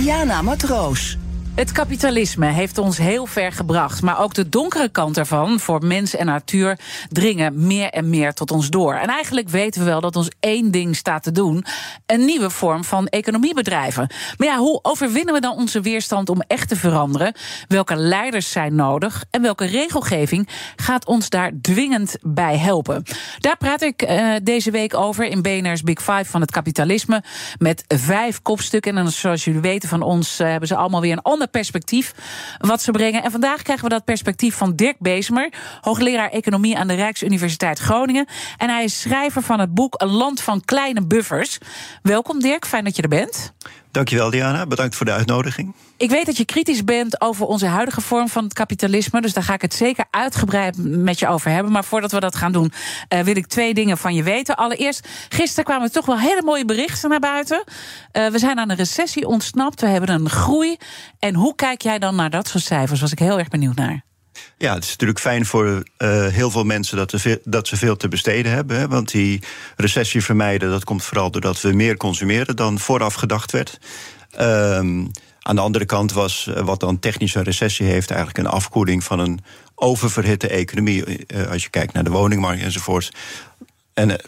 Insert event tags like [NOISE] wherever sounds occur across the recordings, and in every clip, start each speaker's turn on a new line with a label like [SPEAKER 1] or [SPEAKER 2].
[SPEAKER 1] Diana Matroos.
[SPEAKER 2] Het kapitalisme heeft ons heel ver gebracht, maar ook de donkere kant ervan voor mens en natuur dringen meer en meer tot ons door. En eigenlijk weten we wel dat ons één ding staat te doen: een nieuwe vorm van economie bedrijven. Maar ja, hoe overwinnen we dan onze weerstand om echt te veranderen? Welke leiders zijn nodig en welke regelgeving gaat ons daar dwingend bij helpen? Daar praat ik uh, deze week over in BNR's Big Five van het kapitalisme met vijf kopstukken. En zoals jullie weten van ons uh, hebben ze allemaal weer een ander perspectief wat ze brengen. En vandaag krijgen we dat perspectief van Dirk Bezemer, hoogleraar economie aan de Rijksuniversiteit Groningen. En hij is schrijver van het boek Een land van kleine buffers. Welkom Dirk, fijn dat je er bent.
[SPEAKER 3] Dankjewel Diana, bedankt voor de uitnodiging.
[SPEAKER 2] Ik weet dat je kritisch bent over onze huidige vorm van het kapitalisme. Dus daar ga ik het zeker uitgebreid met je over hebben. Maar voordat we dat gaan doen, uh, wil ik twee dingen van je weten. Allereerst, gisteren kwamen er toch wel hele mooie berichten naar buiten. Uh, we zijn aan een recessie ontsnapt. We hebben een groei. En hoe kijk jij dan naar dat soort cijfers? Was ik heel erg benieuwd naar.
[SPEAKER 3] Ja, het is natuurlijk fijn voor uh, heel veel mensen dat, ze veel te besteden hebben. Hè, want die recessie vermijden, dat komt vooral doordat we meer consumeren dan vooraf gedacht werd. Um, aan de andere kant was wat dan technische recessie heeft, eigenlijk een afkoeling van een oververhitte economie. Uh, als je kijkt naar de woningmarkt enzovoort. En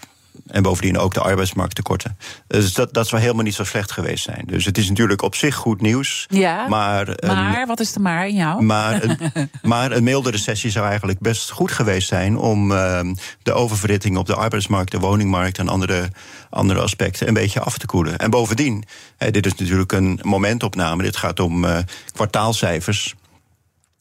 [SPEAKER 3] en bovendien ook de arbeidsmarkttekorten. Dus dat, dat zou helemaal niet zo slecht geweest zijn. Dus het is natuurlijk op zich goed nieuws.
[SPEAKER 2] Ja,
[SPEAKER 3] maar,
[SPEAKER 2] maar een, wat is de maar in jou?
[SPEAKER 3] Maar een, [LAUGHS] maar een milde recessie zou eigenlijk best goed geweest zijn... om uh, de oververhitting op de arbeidsmarkt, de woningmarkt... en andere, andere aspecten een beetje af te koelen. En bovendien, hè, dit is natuurlijk een momentopname. Dit gaat om uh, kwartaalcijfers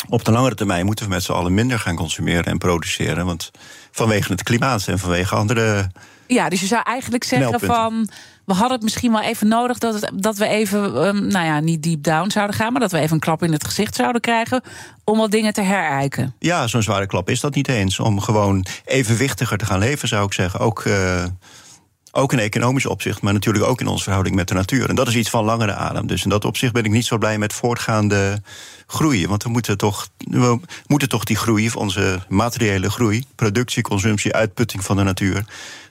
[SPEAKER 3] op de langere termijn moeten we met z'n allen minder gaan consumeren en produceren. Want vanwege het klimaat en vanwege andere.
[SPEAKER 2] Ja, dus je zou eigenlijk zeggen van. We hadden het misschien wel even nodig dat, het, dat we even, um, nou ja, niet deep down zouden gaan, maar dat we even een klap in het gezicht zouden krijgen om wat dingen te herijken.
[SPEAKER 3] Ja, zo'n zware klap is dat niet eens. Om gewoon evenwichtiger te gaan leven, zou ik zeggen. Ook. Uh, ook in economisch opzicht, maar natuurlijk ook in onze verhouding met de natuur. En dat is iets van langere adem. Dus in dat opzicht ben ik niet zo blij met voortgaande groei. Want we moeten toch, we moeten toch die groei, onze materiële groei, productie, consumptie, uitputting van de natuur.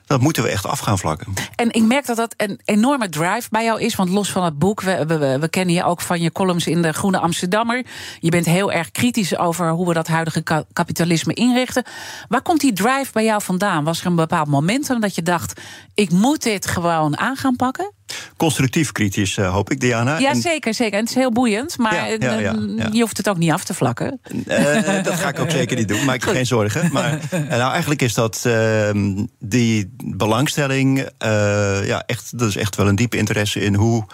[SPEAKER 3] Dat moeten we echt af gaan vlakken.
[SPEAKER 2] En ik merk dat dat een enorme drive bij jou is. Want los van het boek, we, we, kennen je ook van je columns in de Groene Amsterdammer. Je bent heel erg kritisch over hoe we dat huidige ka kapitalisme inrichten. Waar komt die drive bij jou vandaan? Was er een bepaald momentum dat je dacht: ik moet dit gewoon aan gaan pakken?
[SPEAKER 3] Constructief kritisch, uh, hoop ik, Diana.
[SPEAKER 2] Ja, zeker, zeker. En het is heel boeiend, maar ja, ja, ja, je hoeft het ook niet af te vlakken.
[SPEAKER 3] Uh, dat ga ik ook zeker niet doen, maak je geen zorgen. Maar nou, eigenlijk is dat uh, die belangstelling, ja, echt, dat is echt wel een diepe interesse in hoe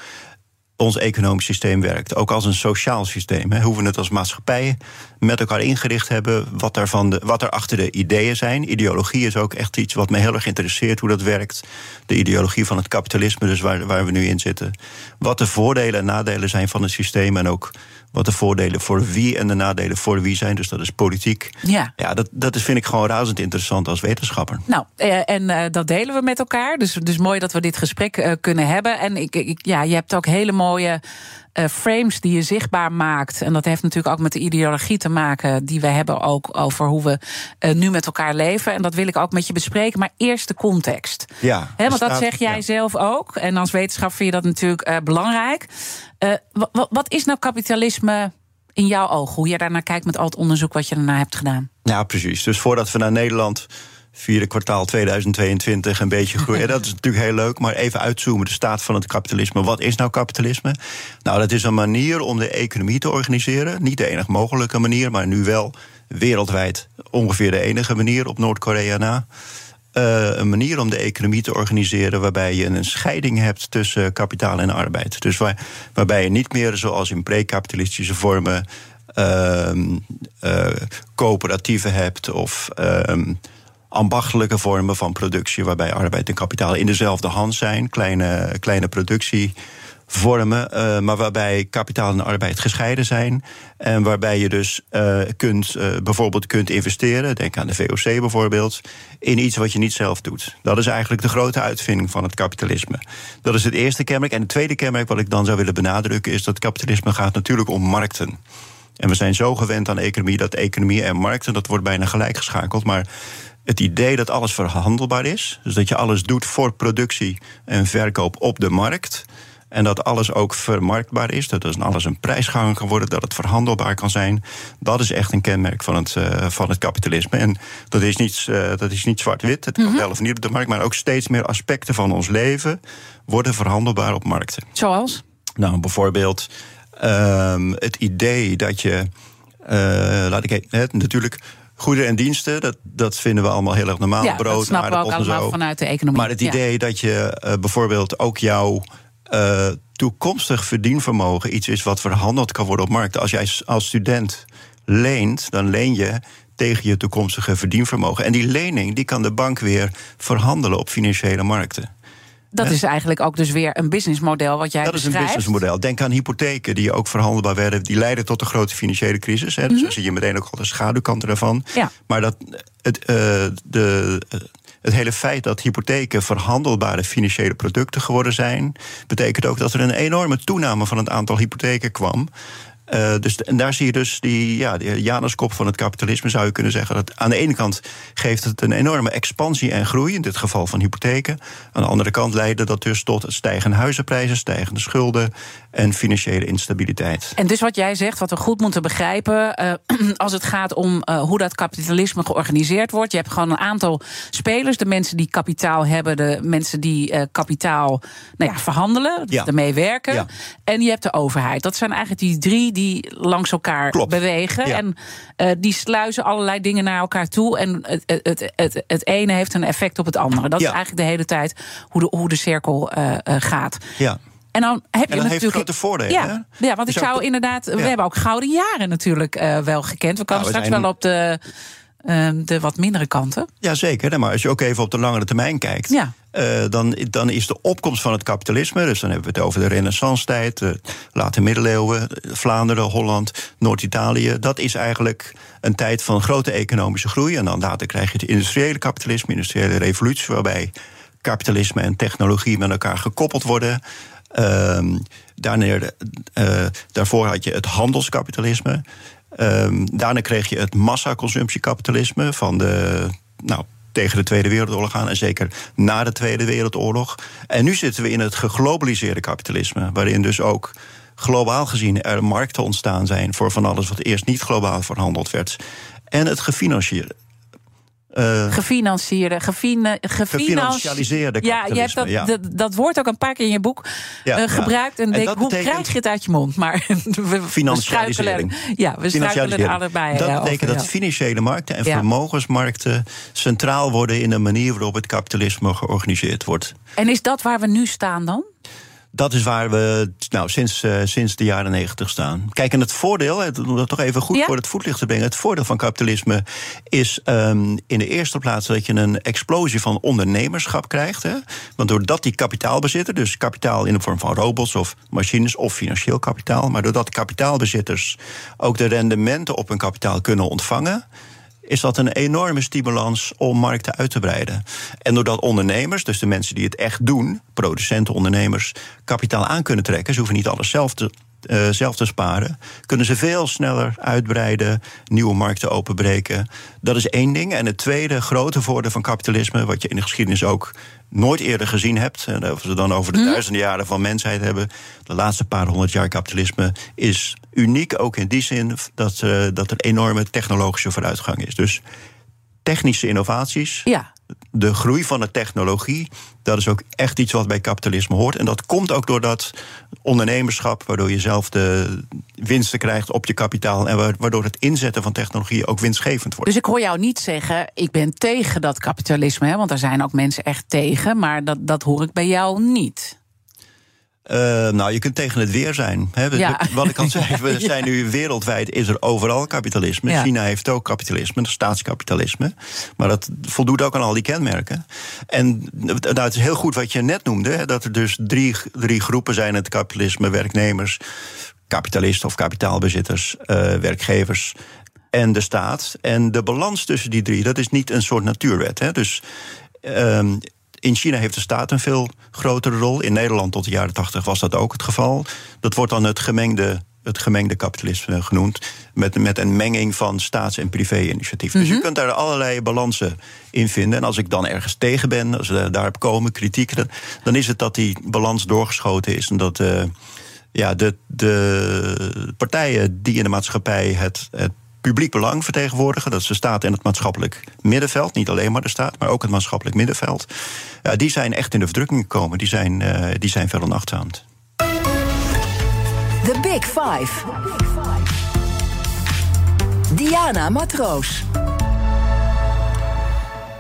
[SPEAKER 3] ons economisch systeem werkt. Ook als een sociaal systeem. Hè. Hoe we het als maatschappij met elkaar ingericht hebben. Wat er, van de, wat er achter de ideeën zijn. Ideologie is ook echt iets wat me heel erg interesseert hoe dat werkt. De ideologie van het kapitalisme, dus waar, waar we nu in zitten. Wat de voordelen en nadelen zijn van het systeem. En ook wat de voordelen voor wie en de nadelen voor wie zijn. Dus dat is politiek.
[SPEAKER 2] Ja,
[SPEAKER 3] ja dat, dat is, vind ik gewoon razend interessant als wetenschapper.
[SPEAKER 2] Nou, eh, en uh, dat delen we met elkaar. Dus, dus mooi dat we dit gesprek uh, kunnen hebben. En ik, ik, ja, je hebt ook hele mooie frames die je zichtbaar maakt. En dat heeft natuurlijk ook met de ideologie te maken die we hebben ook over hoe we uh, nu met elkaar leven. En dat wil ik ook met je bespreken. Maar eerst de context.
[SPEAKER 3] Ja,
[SPEAKER 2] He, want dat zeg jij ja. zelf ook. En als wetenschap vind je dat natuurlijk uh, belangrijk. wat is nou kapitalisme in jouw ogen? Hoe je daarnaar kijkt met al het onderzoek wat je daarna hebt gedaan?
[SPEAKER 3] Ja, precies. Dus voordat we naar Nederland vierde kwartaal 2022 een beetje groeien. [LAUGHS] dat is natuurlijk heel leuk, maar even uitzoomen de staat van het kapitalisme. Wat is nou kapitalisme? Nou, dat is een manier om de economie te organiseren. Niet de enige mogelijke manier, maar nu wel wereldwijd ongeveer de enige manier op Noord-Korea na. Uh, een manier om de economie te organiseren waarbij je een scheiding hebt tussen kapitaal en arbeid. Dus waar, waarbij je niet meer zoals in pre-kapitalistische vormen uh, uh, coöperatieven hebt of ambachtelijke vormen van productie, waarbij arbeid en kapitaal in dezelfde hand zijn, kleine, kleine productie. vormen, uh, maar waarbij kapitaal en arbeid gescheiden zijn. En waarbij je dus uh, kunt, uh, bijvoorbeeld kunt investeren, denk aan de VOC bijvoorbeeld, in iets wat je niet zelf doet. Dat is eigenlijk de grote uitvinding van het kapitalisme. Dat is het eerste kenmerk. En het tweede kenmerk wat ik dan zou willen benadrukken, is dat kapitalisme gaat natuurlijk om markten. En we zijn zo gewend aan economie dat economie en markten, dat wordt bijna gelijk geschakeld. Maar het idee dat alles verhandelbaar is, dus dat je alles doet voor productie en verkoop op de markt. En dat alles ook vermarktbaar is. Dat dus alles een prijsgang kan worden. Dat het verhandelbaar kan zijn. Dat is echt een kenmerk van het, uh, van het kapitalisme. En dat is niet, uh, dat is niet zwart-wit. Het kan mm -hmm. wel of niet op de markt. Maar ook steeds meer aspecten van ons leven worden verhandelbaar op markten.
[SPEAKER 2] Zoals?
[SPEAKER 3] Nou, bijvoorbeeld um, het idee dat je. Uh, laat ik het, natuurlijk. Goederen en diensten, dat, dat vinden we allemaal heel erg normaal.
[SPEAKER 2] Ja,
[SPEAKER 3] Brood,
[SPEAKER 2] dat snappen we ook allemaal vanuit de economie.
[SPEAKER 3] Maar het idee dat je uh, bijvoorbeeld ook jouw uh, toekomstig verdienvermogen iets is wat verhandeld kan worden op markten. Als jij als student leent, dan leen je tegen je toekomstige verdienvermogen. En die lening die kan de bank weer verhandelen op financiële markten.
[SPEAKER 2] Dat is eigenlijk ook dus weer een businessmodel wat jij
[SPEAKER 3] Dat is een businessmodel. Denk aan hypotheken die ook verhandelbaar werden. Die leiden tot een grote financiële crisis. Hè. Dus mm -hmm. dan zie je meteen ook al de schaduwkanten ervan.
[SPEAKER 2] Ja.
[SPEAKER 3] Maar dat, het, uh, de, het hele feit dat hypotheken verhandelbare financiële producten geworden zijn, betekent ook dat er een enorme toename van het aantal hypotheken kwam. Uh, dus, en daar zie je dus die, ja, die Januskop van het kapitalisme, zou je kunnen zeggen. Dat aan de ene kant geeft het een enorme expansie en groei, in dit geval van hypotheken. Aan de andere kant leidde dat dus tot stijgende huizenprijzen, stijgende schulden en financiële instabiliteit.
[SPEAKER 2] En dus wat jij zegt, wat we goed moeten begrijpen, uh, [CLEARS THROAT] als het gaat om uh, hoe dat kapitalisme georganiseerd wordt. Je hebt gewoon een aantal spelers, de mensen die kapitaal hebben, de mensen die uh, kapitaal nou ja, verhandelen, ja. ermee werken. Ja. En je hebt de overheid. Dat zijn eigenlijk die drie die langs elkaar
[SPEAKER 3] Klopt.
[SPEAKER 2] bewegen.
[SPEAKER 3] Ja.
[SPEAKER 2] En uh, die sluizen allerlei dingen naar elkaar toe. En het, het, het, het ene heeft een effect op het andere. Dat
[SPEAKER 3] Ja.
[SPEAKER 2] is eigenlijk de hele tijd hoe de, hoe de cirkel uh, uh, gaat.
[SPEAKER 3] Ja.
[SPEAKER 2] En dan heb je
[SPEAKER 3] En dat heeft
[SPEAKER 2] natuurlijk.
[SPEAKER 3] grote voordelen.
[SPEAKER 2] Ja,
[SPEAKER 3] hè?
[SPEAKER 2] ja, want ik zou
[SPEAKER 3] ook-
[SPEAKER 2] inderdaad. We hebben ook gouden jaren natuurlijk uh, wel gekend. We komen
[SPEAKER 3] Nou, we
[SPEAKER 2] straks
[SPEAKER 3] zijn-
[SPEAKER 2] wel op de, uh, de wat mindere kanten.
[SPEAKER 3] Ja, zeker. Maar als je ook even op de langere termijn kijkt,
[SPEAKER 2] Ja.
[SPEAKER 3] uh, dan, dan is de opkomst van het kapitalisme, dus dan hebben we het over de Renaissance-tijd, de late middeleeuwen, Vlaanderen, Holland, Noord-Italië. Dat is eigenlijk een tijd van grote economische groei. En dan later krijg je het industriële kapitalisme, industriële revolutie, waarbij kapitalisme en technologie met elkaar gekoppeld worden. Daarna, uh, daarvoor had je het handelskapitalisme. Um, daarna kreeg je het massaconsumptiekapitalisme van de. Nou, tegen de Tweede Wereldoorlog aan en zeker na de Tweede Wereldoorlog. En nu zitten we in het geglobaliseerde kapitalisme, waarin dus ook globaal gezien er markten ontstaan zijn voor van alles wat eerst niet globaal verhandeld werd. En het gefinancierde. Uh,
[SPEAKER 2] Gefinancierde, gefina,
[SPEAKER 3] gefinancialiseerde
[SPEAKER 2] Ja, je hebt dat,
[SPEAKER 3] ja.
[SPEAKER 2] dat, dat woord ook een paar keer in je boek
[SPEAKER 3] Ja,
[SPEAKER 2] uh,
[SPEAKER 3] ja.
[SPEAKER 2] gebruikt. En,
[SPEAKER 3] En
[SPEAKER 2] denk,
[SPEAKER 3] dat
[SPEAKER 2] hoe
[SPEAKER 3] betekent-
[SPEAKER 2] krijg je het uit je mond? Maar [LAUGHS] we,
[SPEAKER 3] Financialisering.
[SPEAKER 2] Ja, we struikelen
[SPEAKER 3] Financialisering.
[SPEAKER 2] allebei.
[SPEAKER 3] Dat
[SPEAKER 2] eh,
[SPEAKER 3] betekent
[SPEAKER 2] over,
[SPEAKER 3] dat financiële markten en vermogensmarkten centraal worden in de manier waarop het kapitalisme georganiseerd wordt.
[SPEAKER 2] En is dat waar we nu staan dan?
[SPEAKER 3] Dat is waar we nou, sinds, uh, sinds de jaren negentig staan. Kijk, en het voordeel, om dat toch even goed
[SPEAKER 2] Ja.
[SPEAKER 3] voor het voetlicht te brengen. Het voordeel van kapitalisme is um, in de eerste plaats dat je een explosie van ondernemerschap krijgt. Hè? Want doordat die kapitaalbezitter, dus kapitaal in de vorm van robots of machines of financieel kapitaal, maar doordat kapitaalbezitters ook de rendementen op hun kapitaal kunnen ontvangen is dat een enorme stimulans om markten uit te breiden. En doordat ondernemers, dus de mensen die het echt doen, producenten, ondernemers, kapitaal aan kunnen trekken, ze hoeven niet alles zelf te, uh, zelf te sparen, kunnen ze veel sneller uitbreiden, nieuwe markten openbreken. Dat is één ding. En het tweede grote voordeel van kapitalisme, wat je in de geschiedenis ook nooit eerder gezien hebt, en als we het dan over de
[SPEAKER 2] Mhm.
[SPEAKER 3] duizenden jaren van mensheid hebben, de laatste paar honderd jaar kapitalisme is uniek ook in die zin dat, uh, dat er enorme technologische vooruitgang is. Dus technische innovaties,
[SPEAKER 2] Ja.
[SPEAKER 3] de groei van de technologie, dat is ook echt iets wat bij kapitalisme hoort. En dat komt ook door dat ondernemerschap, waardoor je zelf de winsten krijgt op je kapitaal en waardoor het inzetten van technologie ook winstgevend wordt.
[SPEAKER 2] Dus ik hoor jou niet zeggen, ik ben tegen dat kapitalisme, hè, want er zijn ook mensen echt tegen, maar dat, dat hoor ik bij jou niet.
[SPEAKER 3] Uh, nou, je kunt tegen het weer zijn. Hè.
[SPEAKER 2] Ja.
[SPEAKER 3] Wat ik al [LAUGHS] zei, we
[SPEAKER 2] Ja.
[SPEAKER 3] zijn nu wereldwijd, is er overal kapitalisme.
[SPEAKER 2] Ja.
[SPEAKER 3] China heeft ook kapitalisme, staatskapitalisme. Maar dat voldoet ook aan al die kenmerken. En nou, het is heel goed wat je net noemde, hè, dat er dus drie, drie groepen zijn in het kapitalisme: werknemers, kapitalisten of kapitaalbezitters, eh, werkgevers en de staat. En de balans tussen die drie, dat is niet een soort natuurwet. Hè. Dus ehm, in China heeft de staat een veel grotere rol. In Nederland tot de jaren 80 was dat ook het geval. Dat wordt dan het gemengde, het gemengde kapitalisme genoemd. Met, met een menging van staats- en privé-initiatief. Dus je kunt daar allerlei balansen in vinden. En als ik dan ergens tegen ben, als we daarop komen, kritiek, dan, dan is het dat die balans doorgeschoten is. En dat eh, ja, de, de partijen die in de maatschappij het, het publiek belang vertegenwoordigen. Dat is de staat en het maatschappelijk middenveld. Niet alleen maar de staat, maar ook het maatschappelijk middenveld. Die zijn echt in de verdrukking gekomen. Die zijn, eh, die zijn onachtzaamd.
[SPEAKER 1] The Big Five. Diana Matroos.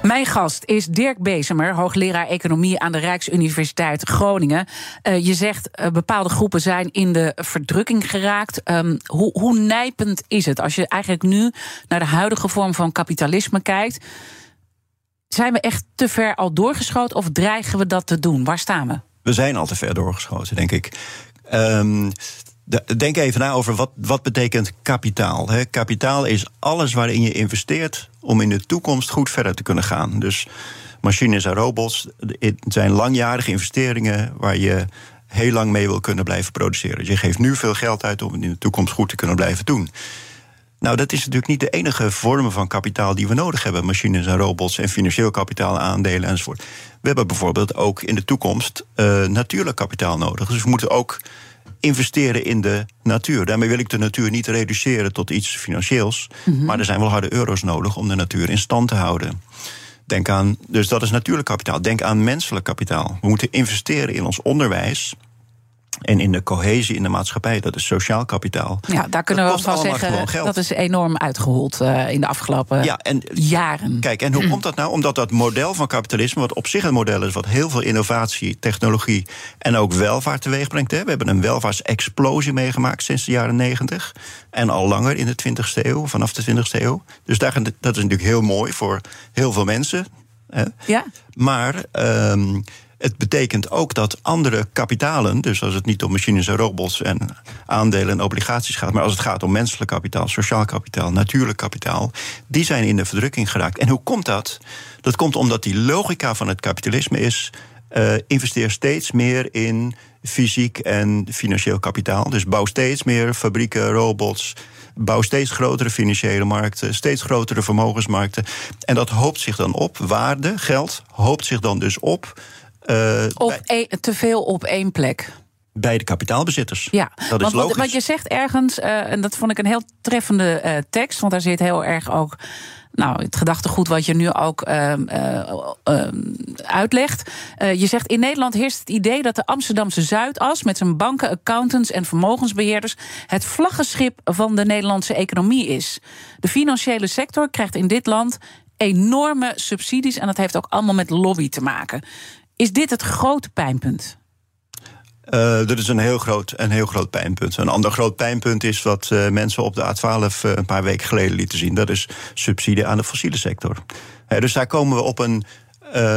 [SPEAKER 2] Mijn gast is Dirk Bezemer, hoogleraar economie aan de Rijksuniversiteit Groningen. Eh, je zegt uh, bepaalde groepen zijn in de verdrukking geraakt. Um, hoe, hoe nijpend is het als je eigenlijk nu naar de huidige vorm van kapitalisme kijkt? Zijn we echt te ver al doorgeschoten of dreigen we dat te doen? Waar staan we?
[SPEAKER 3] We zijn al te ver doorgeschoten, denk ik. Um, Denk even na over wat, wat betekent kapitaal. Kapitaal is alles waarin je investeert om in de toekomst goed verder te kunnen gaan. Dus machines en robots het zijn langjarige investeringen waar je heel lang mee wil kunnen blijven produceren. Dus je geeft nu veel geld uit om het in de toekomst goed te kunnen blijven doen. Nou, dat is natuurlijk niet de enige vorm van kapitaal die we nodig hebben. Machines en robots en financieel kapitaal, aandelen enzovoort. We hebben bijvoorbeeld ook in de toekomst uh, natuurlijk kapitaal nodig. Dus we moeten ook investeren in de natuur. Daarmee wil ik de natuur niet reduceren tot iets financieels. Mm-hmm. Maar er zijn wel harde euro's nodig om de natuur in stand te houden. Denk aan, dus dat is natuurlijk kapitaal. Denk aan menselijk kapitaal. We moeten investeren in ons onderwijs. En in de cohesie in de maatschappij, dat is sociaal kapitaal.
[SPEAKER 2] Ja, daar kunnen
[SPEAKER 3] dat
[SPEAKER 2] we wel van zeggen. Dat is enorm uitgehold uh, in de afgelopen ja, en, jaren.
[SPEAKER 3] Kijk, en hoe komt dat nou? Omdat dat model van kapitalisme, wat op zich een model is, wat heel veel innovatie, technologie en ook welvaart teweeg brengt. Hè. We hebben een welvaartsexplosie meegemaakt sinds de jaren negentig. En al langer in de 20ste eeuw, vanaf de 20ste eeuw. Dus daar, dat is natuurlijk heel mooi voor heel veel mensen. Hè.
[SPEAKER 2] Ja.
[SPEAKER 3] Maar. Um, het betekent ook dat andere kapitalen, dus als het niet om machines en robots en aandelen en obligaties gaat, maar als het gaat om menselijk kapitaal, sociaal kapitaal, natuurlijk kapitaal, die zijn in de verdrukking geraakt. En hoe komt dat? Dat komt omdat die logica van het kapitalisme is: uh, investeer steeds meer in fysiek en financieel kapitaal. Dus bouw steeds meer fabrieken, robots. Bouw steeds grotere financiële markten, steeds grotere vermogensmarkten. En dat hoopt zich dan op. Waarde, geld, hoopt zich dan dus op
[SPEAKER 2] uh, op bij, te veel op één plek.
[SPEAKER 3] Bij de kapitaalbezitters.
[SPEAKER 2] Ja,
[SPEAKER 3] dat
[SPEAKER 2] want,
[SPEAKER 3] is logisch.
[SPEAKER 2] Want je zegt ergens, uh, en dat vond ik een heel treffende uh, tekst, want daar zit heel erg ook. Nou, het gedachtegoed wat je nu ook uitlegt. je zegt in Nederland heerst het idee dat de Amsterdamse Zuidas met zijn banken, accountants en vermogensbeheerders het vlaggenschip van de Nederlandse economie is. De financiële sector krijgt in dit land enorme subsidies en dat heeft ook allemaal met lobby te maken. Is dit het grote pijnpunt?
[SPEAKER 3] Uh, dat is een heel, groot, een heel groot pijnpunt. Een ander groot pijnpunt is wat uh, mensen op de A12 uh, een paar weken geleden lieten zien. Dat is subsidie aan de fossiele sector. Dus daar komen we op een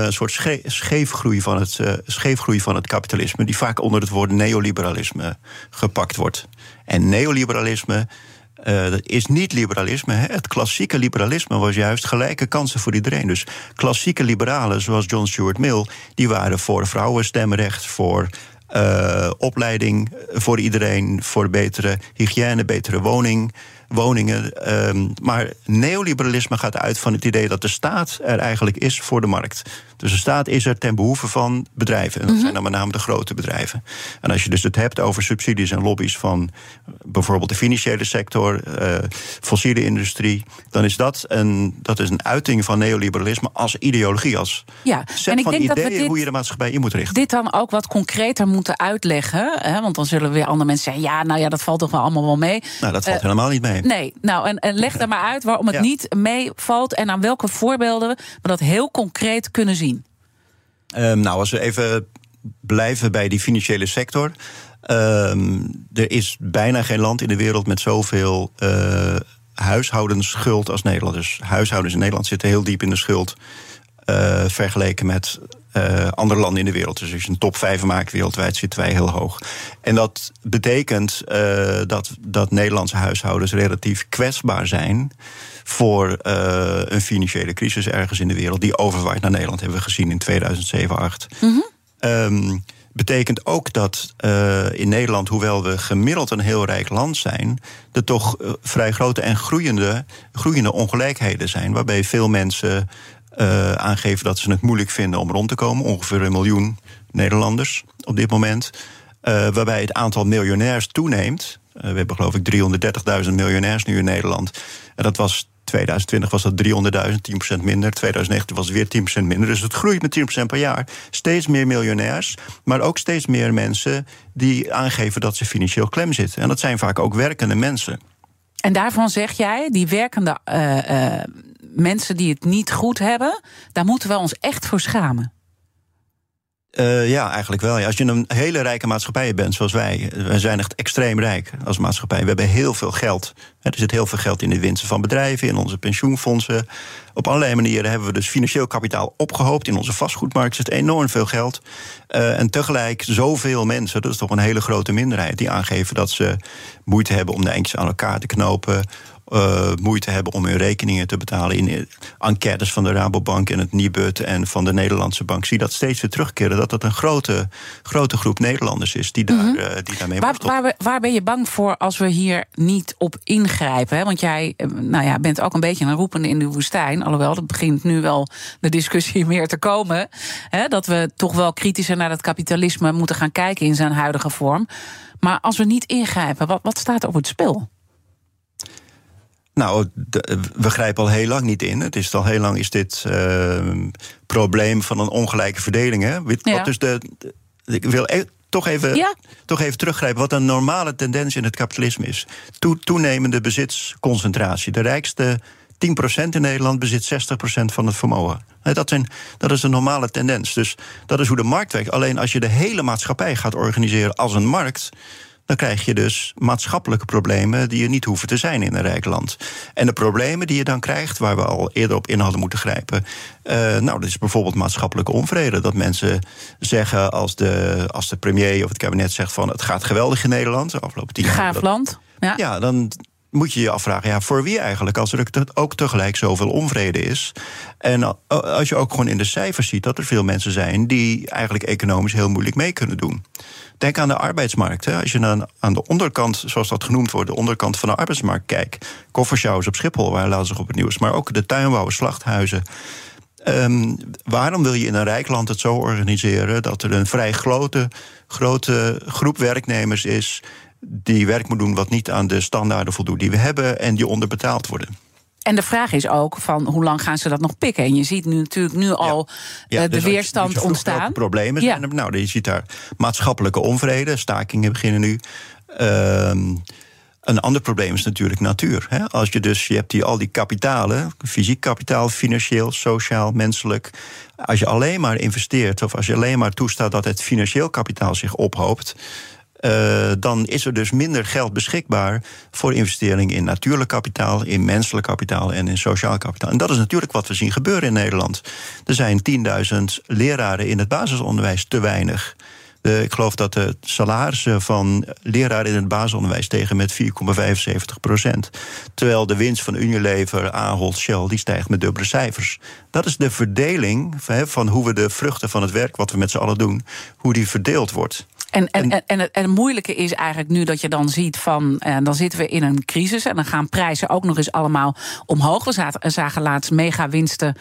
[SPEAKER 3] soort sche scheefgroei van, het, scheefgroei van het kapitalisme, die vaak onder het woord neoliberalisme gepakt wordt. En neoliberalisme uh, dat is niet liberalisme. Hè. Het klassieke liberalisme was juist gelijke kansen voor iedereen. Dus klassieke liberalen, zoals John Stuart Mill, die waren voor vrouwenstemrecht, voor uh, opleiding voor iedereen, voor betere hygiëne, betere woning, woningen. Um, maar neoliberalisme gaat uit van het idee dat de staat er eigenlijk is voor de markt. Dus de staat is er ten behoeve van bedrijven. En dat zijn dan met name de grote bedrijven. En als je dus het hebt over subsidies en lobby's van bijvoorbeeld de financiële sector, uh, fossiele industrie, dan is dat een, dat is een uiting van neoliberalisme als ideologie, als
[SPEAKER 2] ja,
[SPEAKER 3] set
[SPEAKER 2] en ik
[SPEAKER 3] van
[SPEAKER 2] denk
[SPEAKER 3] ideeën
[SPEAKER 2] dat dit,
[SPEAKER 3] hoe je de maatschappij in moet richten.
[SPEAKER 2] Dit dan ook wat concreter moeten uitleggen. Hè? Want dan zullen weer andere mensen zeggen: ja, nou ja, dat valt toch wel allemaal wel mee.
[SPEAKER 3] Nou, dat valt uh, helemaal niet mee.
[SPEAKER 2] Nee, nou, en, en leg daar maar uit waarom het
[SPEAKER 3] Ja.
[SPEAKER 2] niet meevalt en aan welke voorbeelden we dat heel concreet kunnen zien.
[SPEAKER 3] Ehm, nou, als we even blijven bij die financiële sector. Ehm, er is bijna geen land in de wereld met zoveel uh, huishoudensschuld als Nederland. Dus huishoudens in Nederland zitten heel diep in de schuld. Uh, vergeleken met uh, andere landen in de wereld. Dus als je een top 5 maakt wereldwijd, zitten wij heel hoog. En dat betekent uh, dat, dat Nederlandse huishoudens relatief kwetsbaar zijn voor een financiële crisis ergens in de wereld die overwaait naar Nederland, hebben we gezien in 2007, 2008. Mm -hmm. um, betekent ook dat uh, in Nederland, hoewel we gemiddeld een heel rijk land zijn, er toch uh, vrij grote en groeiende, groeiende ongelijkheden zijn. Waarbij veel mensen uh, aangeven dat ze het moeilijk vinden om rond te komen. Ongeveer een miljoen Nederlanders op dit moment. waarbij het aantal miljonairs toeneemt. we hebben geloof ik 330.000 miljonairs nu in Nederland. En dat was 2020 was dat 300.000, 10% minder. 2019 was het weer 10% minder. Dus het groeit met 10% per jaar. Steeds meer miljonairs, maar ook steeds meer mensen die aangeven dat ze financieel klem zitten. En dat zijn vaak ook werkende mensen.
[SPEAKER 2] En daarvan zeg jij, die werkende mensen die het niet goed hebben, daar moeten we ons echt voor schamen.
[SPEAKER 3] Uh, ja, eigenlijk wel. Ja. Als je een hele rijke maatschappij bent, zoals wij, wij zijn echt extreem rijk als maatschappij. We hebben heel veel geld. Er zit heel veel geld in de winsten van bedrijven, in onze pensioenfondsen. Op allerlei manieren hebben we dus financieel kapitaal opgehoopt. In onze vastgoedmarkt zit enorm veel geld. Uh, en tegelijk zoveel mensen, dat is toch een hele grote minderheid, die aangeven dat ze moeite hebben om de eindjes aan elkaar te knopen uh, moeite hebben om hun rekeningen te betalen. In enquêtes van de Rabobank en het Nibud en van de Nederlandse Bank zie dat steeds weer terugkeren. Dat dat een grote, grote groep Nederlanders is die, daar, mm -hmm. uh, die daarmee
[SPEAKER 2] waar, waar, waar, ben je bang voor als we hier niet op ingrijpen? Hè? Want jij nou ja, bent ook een beetje een roepende in de woestijn. Alhoewel, dat begint nu wel de discussie [LAUGHS] meer te komen. Hè? Dat we toch wel kritischer naar het kapitalisme moeten gaan kijken in zijn huidige vorm. Maar als we niet ingrijpen, wat, wat staat er op het spel?
[SPEAKER 3] Nou, we grijpen al heel lang niet in. Het is al heel lang is dit uh, probleem van een ongelijke verdeling. Hè? Wat ja. dus de, de, ik wil e toch even, ja. toch even teruggrijpen wat een normale tendens in het kapitalisme is. To toenemende bezitsconcentratie. De rijkste 10% in Nederland bezit 60% van het vermogen. Dat, zijn, dat is een normale tendens. Dus dat is hoe de markt werkt. Alleen als je de hele maatschappij gaat organiseren als een markt dan krijg je dus maatschappelijke problemen die er niet hoeven te zijn in een rijk land. En de problemen die je dan krijgt, waar we al eerder op in hadden moeten grijpen, uh, nou, dat is bijvoorbeeld maatschappelijke onvrede. Dat mensen zeggen als de, als de premier of het kabinet zegt van het gaat geweldig in Nederland, de afgelopen tien jaar.
[SPEAKER 2] Gaaf land.
[SPEAKER 3] Ja. ja, dan moet je je afvragen, ja, voor wie eigenlijk? Als er ook tegelijk zoveel onvrede is. En als je ook gewoon in de cijfers ziet dat er veel mensen zijn die eigenlijk economisch heel moeilijk mee kunnen doen. Denk aan de arbeidsmarkt. Hè. Als je aan, aan de onderkant, zoals dat genoemd wordt, de onderkant van de arbeidsmarkt kijkt. Koffershowers op Schiphol, waar laat zich op het nieuws. Maar ook de tuinbouwen, slachthuizen. Um, waarom wil je in een rijk land het zo organiseren dat er een vrij grote, grote groep werknemers is die werk moet doen wat niet aan de standaarden voldoet die we hebben en die onderbetaald worden?
[SPEAKER 2] En de vraag is ook van hoe lang gaan ze dat nog pikken? En je ziet nu natuurlijk nu al ja. Ja, uh, de dus weerstand
[SPEAKER 3] dus
[SPEAKER 2] ontstaan.
[SPEAKER 3] Problemen zijn er. Nou, je ziet daar maatschappelijke onvrede, stakingen beginnen nu. Uh, een ander probleem is natuurlijk natuur. Hè? Als je dus, je hebt die, al die kapitalen, fysiek kapitaal, financieel, sociaal, menselijk. Als je alleen maar investeert, of als je alleen maar toestaat dat het financieel kapitaal zich ophoopt, uh, dan is er dus minder geld beschikbaar voor investering in natuurlijk kapitaal, in menselijk kapitaal en in sociaal kapitaal. En dat is natuurlijk wat we zien gebeuren in Nederland. Er zijn 10.000 leraren in het basisonderwijs te weinig. De, ik geloof dat de salarissen van leraren in het basisonderwijs tegen met 4,75 procent. Terwijl de winst van Unilever, Ahold, Shell, die stijgt met dubbele cijfers. Dat is de verdeling van hoe we de vruchten van het werk wat we met z'n allen doen, hoe die verdeeld wordt.
[SPEAKER 2] En, en, en, en, het, en het moeilijke is eigenlijk nu dat je dan ziet van... En eh, dan zitten we in een crisis en dan gaan prijzen ook nog eens allemaal omhoog. We zagen, zagen laatst mega winsten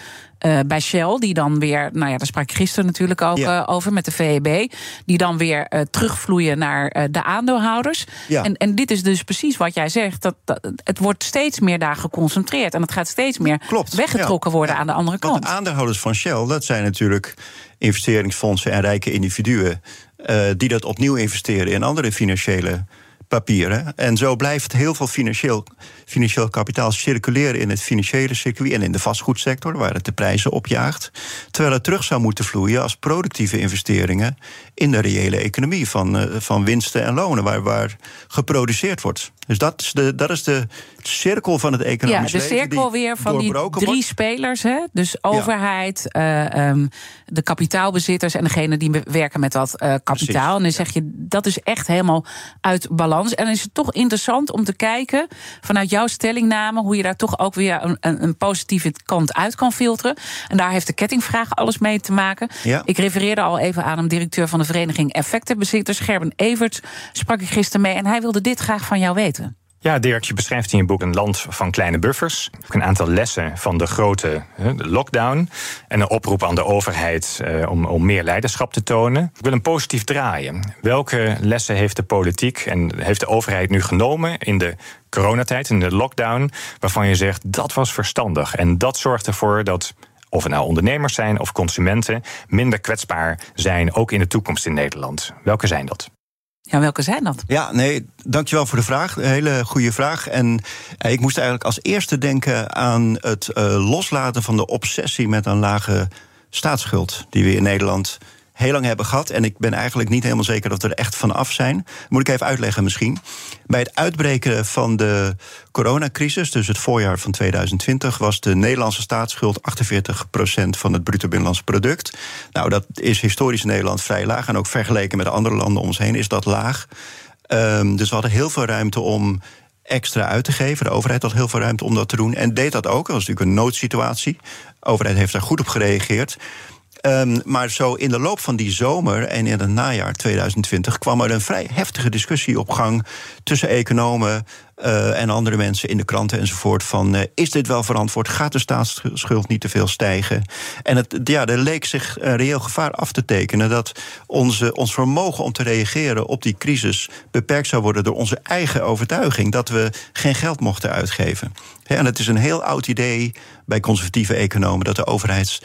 [SPEAKER 2] uh, bij Shell, die dan weer, nou ja, daar sprak ik gisteren natuurlijk ook ja. uh, over met de VEB, die dan weer uh, terugvloeien naar de aandeelhouders. Ja. En, en dit is dus precies wat jij zegt, dat, dat, het wordt steeds meer daar geconcentreerd en het gaat steeds meer Klopt. weggetrokken ja. worden aan de andere kant.
[SPEAKER 3] Want de aandeelhouders van Shell, dat zijn natuurlijk investeringsfondsen en rijke individuen die dat opnieuw investeren in andere financiële papieren. En zo blijft heel veel financieel, financieel kapitaal circuleren in het financiële circuit en in de vastgoedsector, waar het de prijzen opjaagt. Terwijl het terug zou moeten vloeien als productieve investeringen in de reële economie van, uh, van winsten en lonen, waar, waar geproduceerd wordt. Dus dat is de, dat is de cirkel van het economisch
[SPEAKER 2] leven. Ja, de cirkel weer van die drie spelers. Hè? Dus overheid, ja. uh, um, de kapitaalbezitters en degene die werken met dat uh, kapitaal. Precies. En dan zeg je, dat is echt helemaal uit balans. En dan is het toch interessant om te kijken vanuit jouw stellingname hoe je daar toch ook weer een, een, positieve kant uit kan filteren. En daar heeft de kettingvraag alles mee te maken.
[SPEAKER 3] Ja.
[SPEAKER 2] Ik refereerde al even aan een directeur van de vereniging Effectenbezitters, Gerben Evert, sprak ik gisteren mee en hij wilde dit graag van jou weten.
[SPEAKER 4] Ja, Dirk, je beschrijft in je boek een land van kleine buffers. Ook een aantal lessen van de grote lockdown. En een oproep aan de overheid eh, om, om meer leiderschap te tonen. Ik wil een positief draaien. Welke lessen heeft de politiek en heeft de overheid nu genomen in de coronatijd, in de lockdown, waarvan je zegt dat was verstandig en dat zorgt ervoor dat of het nou ondernemers zijn of consumenten, minder kwetsbaar zijn, ook in de toekomst in Nederland. Welke zijn dat?
[SPEAKER 2] Ja, welke zijn dat?
[SPEAKER 3] Ja, nee, dankjewel voor de vraag. Een hele goede vraag. En eh, ik moest eigenlijk als eerste denken aan het uh, loslaten van de obsessie met een lage staatsschuld die we in Nederland heel lang hebben gehad. En ik ben eigenlijk niet helemaal zeker dat we er echt van af zijn. Moet ik even uitleggen misschien. Bij het uitbreken van de coronacrisis, dus het voorjaar van 2020, was de Nederlandse staatsschuld 48% van het bruto binnenlands product. Nou, dat is historisch in Nederland vrij laag. En ook vergeleken met andere landen om ons heen is dat laag. Um, dus we hadden heel veel ruimte om extra uit te geven. De overheid had heel veel ruimte om dat te doen. En deed dat ook. Dat was natuurlijk een noodsituatie. De overheid heeft daar goed op gereageerd. Um, maar zo in de loop van die zomer en in het najaar 2020 kwam er een vrij heftige discussie op gang tussen economen uh, en andere mensen in de kranten enzovoort. Van uh, is dit wel verantwoord? Gaat de staatsschuld niet te veel stijgen? En het, ja, er leek zich een reëel gevaar af te tekenen dat onze, ons vermogen om te reageren op die crisis beperkt zou worden door onze eigen overtuiging dat we geen geld mochten uitgeven. En het is een heel oud idee bij conservatieve economen dat de overheids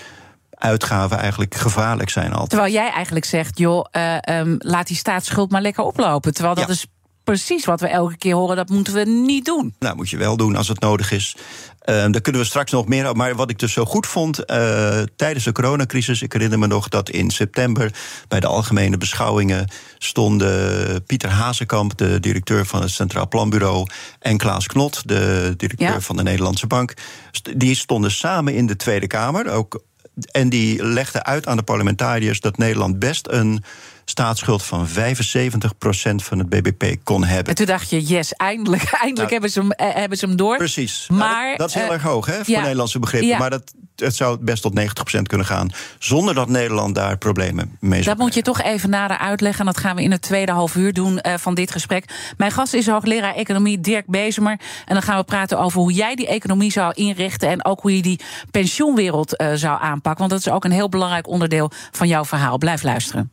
[SPEAKER 3] uitgaven eigenlijk gevaarlijk zijn altijd.
[SPEAKER 2] Terwijl jij eigenlijk zegt, joh, uh, um, laat die staatsschuld maar lekker oplopen. Terwijl dat ja. is precies wat we elke keer horen, dat moeten we niet doen.
[SPEAKER 3] Nou, moet je wel doen als het nodig is. Uh, daar kunnen we straks nog meer over. Maar wat ik dus zo goed vond uh, tijdens de coronacrisis. Ik herinner me nog dat in september bij de algemene beschouwingen stonden Pieter Hazekamp, de directeur van het Centraal Planbureau, en Klaas Knot, de directeur ja. van de Nederlandse Bank. Die stonden samen in de Tweede Kamer. Ook en die legde uit aan de parlementariërs dat Nederland best een staatsschuld van 75% van het BBP kon hebben.
[SPEAKER 2] En toen dacht je, yes, eindelijk, [LAUGHS] eindelijk nou, hebben, ze hem, eh, hebben ze hem door.
[SPEAKER 3] Precies. Maar, nou, dat, dat, is heel uh, erg hoog hè, voor ja, Nederlandse begrippen. Ja. Maar dat, het zou best tot 90% kunnen gaan. Zonder dat Nederland daar problemen mee zou
[SPEAKER 2] Dat moet je toch even nader uitleggen. En dat gaan we in het tweede half uur doen uh, van dit gesprek. Mijn gast is hoogleraar economie Dirk Bezemer. En dan gaan we praten over hoe jij die economie zou inrichten. En ook hoe je die pensioenwereld uh, zou aanpakken. Want dat is ook een heel belangrijk onderdeel van jouw verhaal. Blijf luisteren.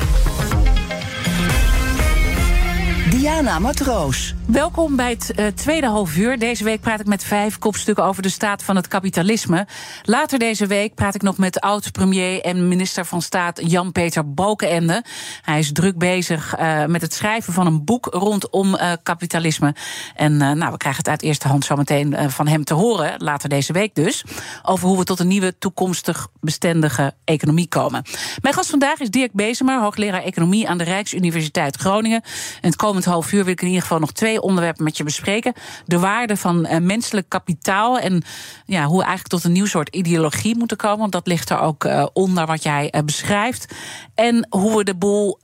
[SPEAKER 1] Diana Matroos.
[SPEAKER 2] Welkom bij het uh, tweede half uur. Deze week praat ik met vijf kopstukken over de staat van het kapitalisme. Later deze week praat ik nog met oud-premier en minister van Staat Jan-Peter Balkenende. Hij is druk bezig uh, met het schrijven van een boek rondom uh, kapitalisme. En nou, we krijgen het uit eerste hand zometeen van hem te horen, later deze week dus. Over hoe we tot een nieuwe toekomstig bestendige economie komen. Mijn gast vandaag is Dirk Bezemer, hoogleraar economie aan de Rijksuniversiteit Groningen. En het komend half uur wil ik in ieder geval nog twee onderwerpen met je bespreken. De waarde van uh, menselijk kapitaal en ja, hoe we eigenlijk tot een nieuw soort ideologie moeten komen. Want dat ligt er ook uh, onder wat jij uh, beschrijft. En hoe we de boel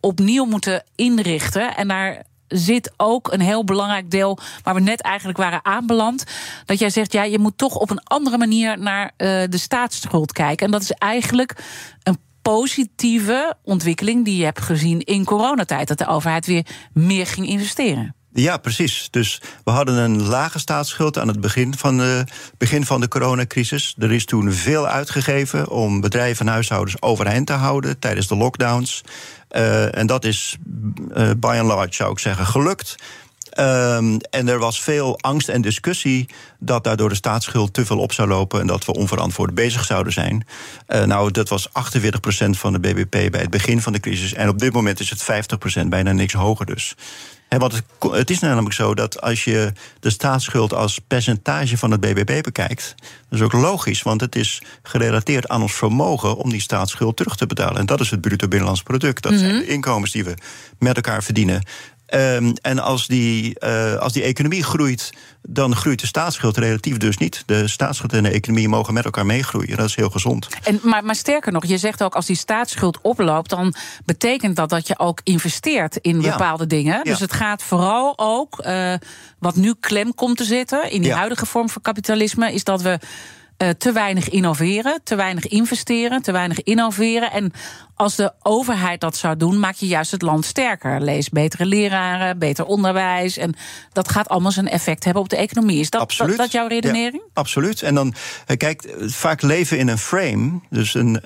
[SPEAKER 2] opnieuw moeten inrichten. En daar zit ook een heel belangrijk deel waar we net eigenlijk waren aanbeland. Dat jij zegt, ja, je moet toch op een andere manier naar de staatsschuld kijken. En dat is eigenlijk een positieve ontwikkeling die je hebt gezien in coronatijd. Dat de overheid weer meer ging investeren.
[SPEAKER 3] Ja, precies. Dus we hadden een lage staatsschuld aan het begin van de, begin van de coronacrisis. Er is toen veel uitgegeven om bedrijven en huishoudens overeind te houden tijdens de lockdowns. Uh, en dat is uh, by and large, zou ik zeggen, gelukt. Um, en er was veel angst en discussie dat daardoor de staatsschuld te veel op zou lopen en dat we onverantwoord bezig zouden zijn. Uh, nou, dat was 48% van de BBP bij het begin van de crisis. En op dit moment is het 50%, bijna niks hoger dus. He, want het, het, is namelijk zo dat als je de staatsschuld als percentage van het BBP bekijkt, dat is ook logisch, want het is gerelateerd aan ons vermogen om die staatsschuld terug te betalen. En dat is het bruto binnenlands product. Dat zijn de inkomens die we met elkaar verdienen. Um, en als die, uh, als die economie groeit, dan groeit de staatsschuld relatief dus niet. De staatsschuld en de economie mogen met elkaar meegroeien. Dat is heel gezond.
[SPEAKER 2] En, maar, maar sterker nog, je zegt ook als die staatsschuld oploopt, dan betekent dat dat je ook investeert in bepaalde ja. dingen. Dus ja. het gaat vooral ook, uh, wat nu klem komt te zitten in die ja. huidige vorm van kapitalisme, is dat we uh, te weinig innoveren, te weinig investeren, te weinig innoveren. En als de overheid dat zou doen, maak je juist het land sterker. Lees betere leraren, beter onderwijs. En dat gaat allemaal zijn effect hebben op de economie. Is dat, dat, dat, jouw redenering?
[SPEAKER 3] Ja, absoluut. En dan, kijk, vaak leven in een frame, dus een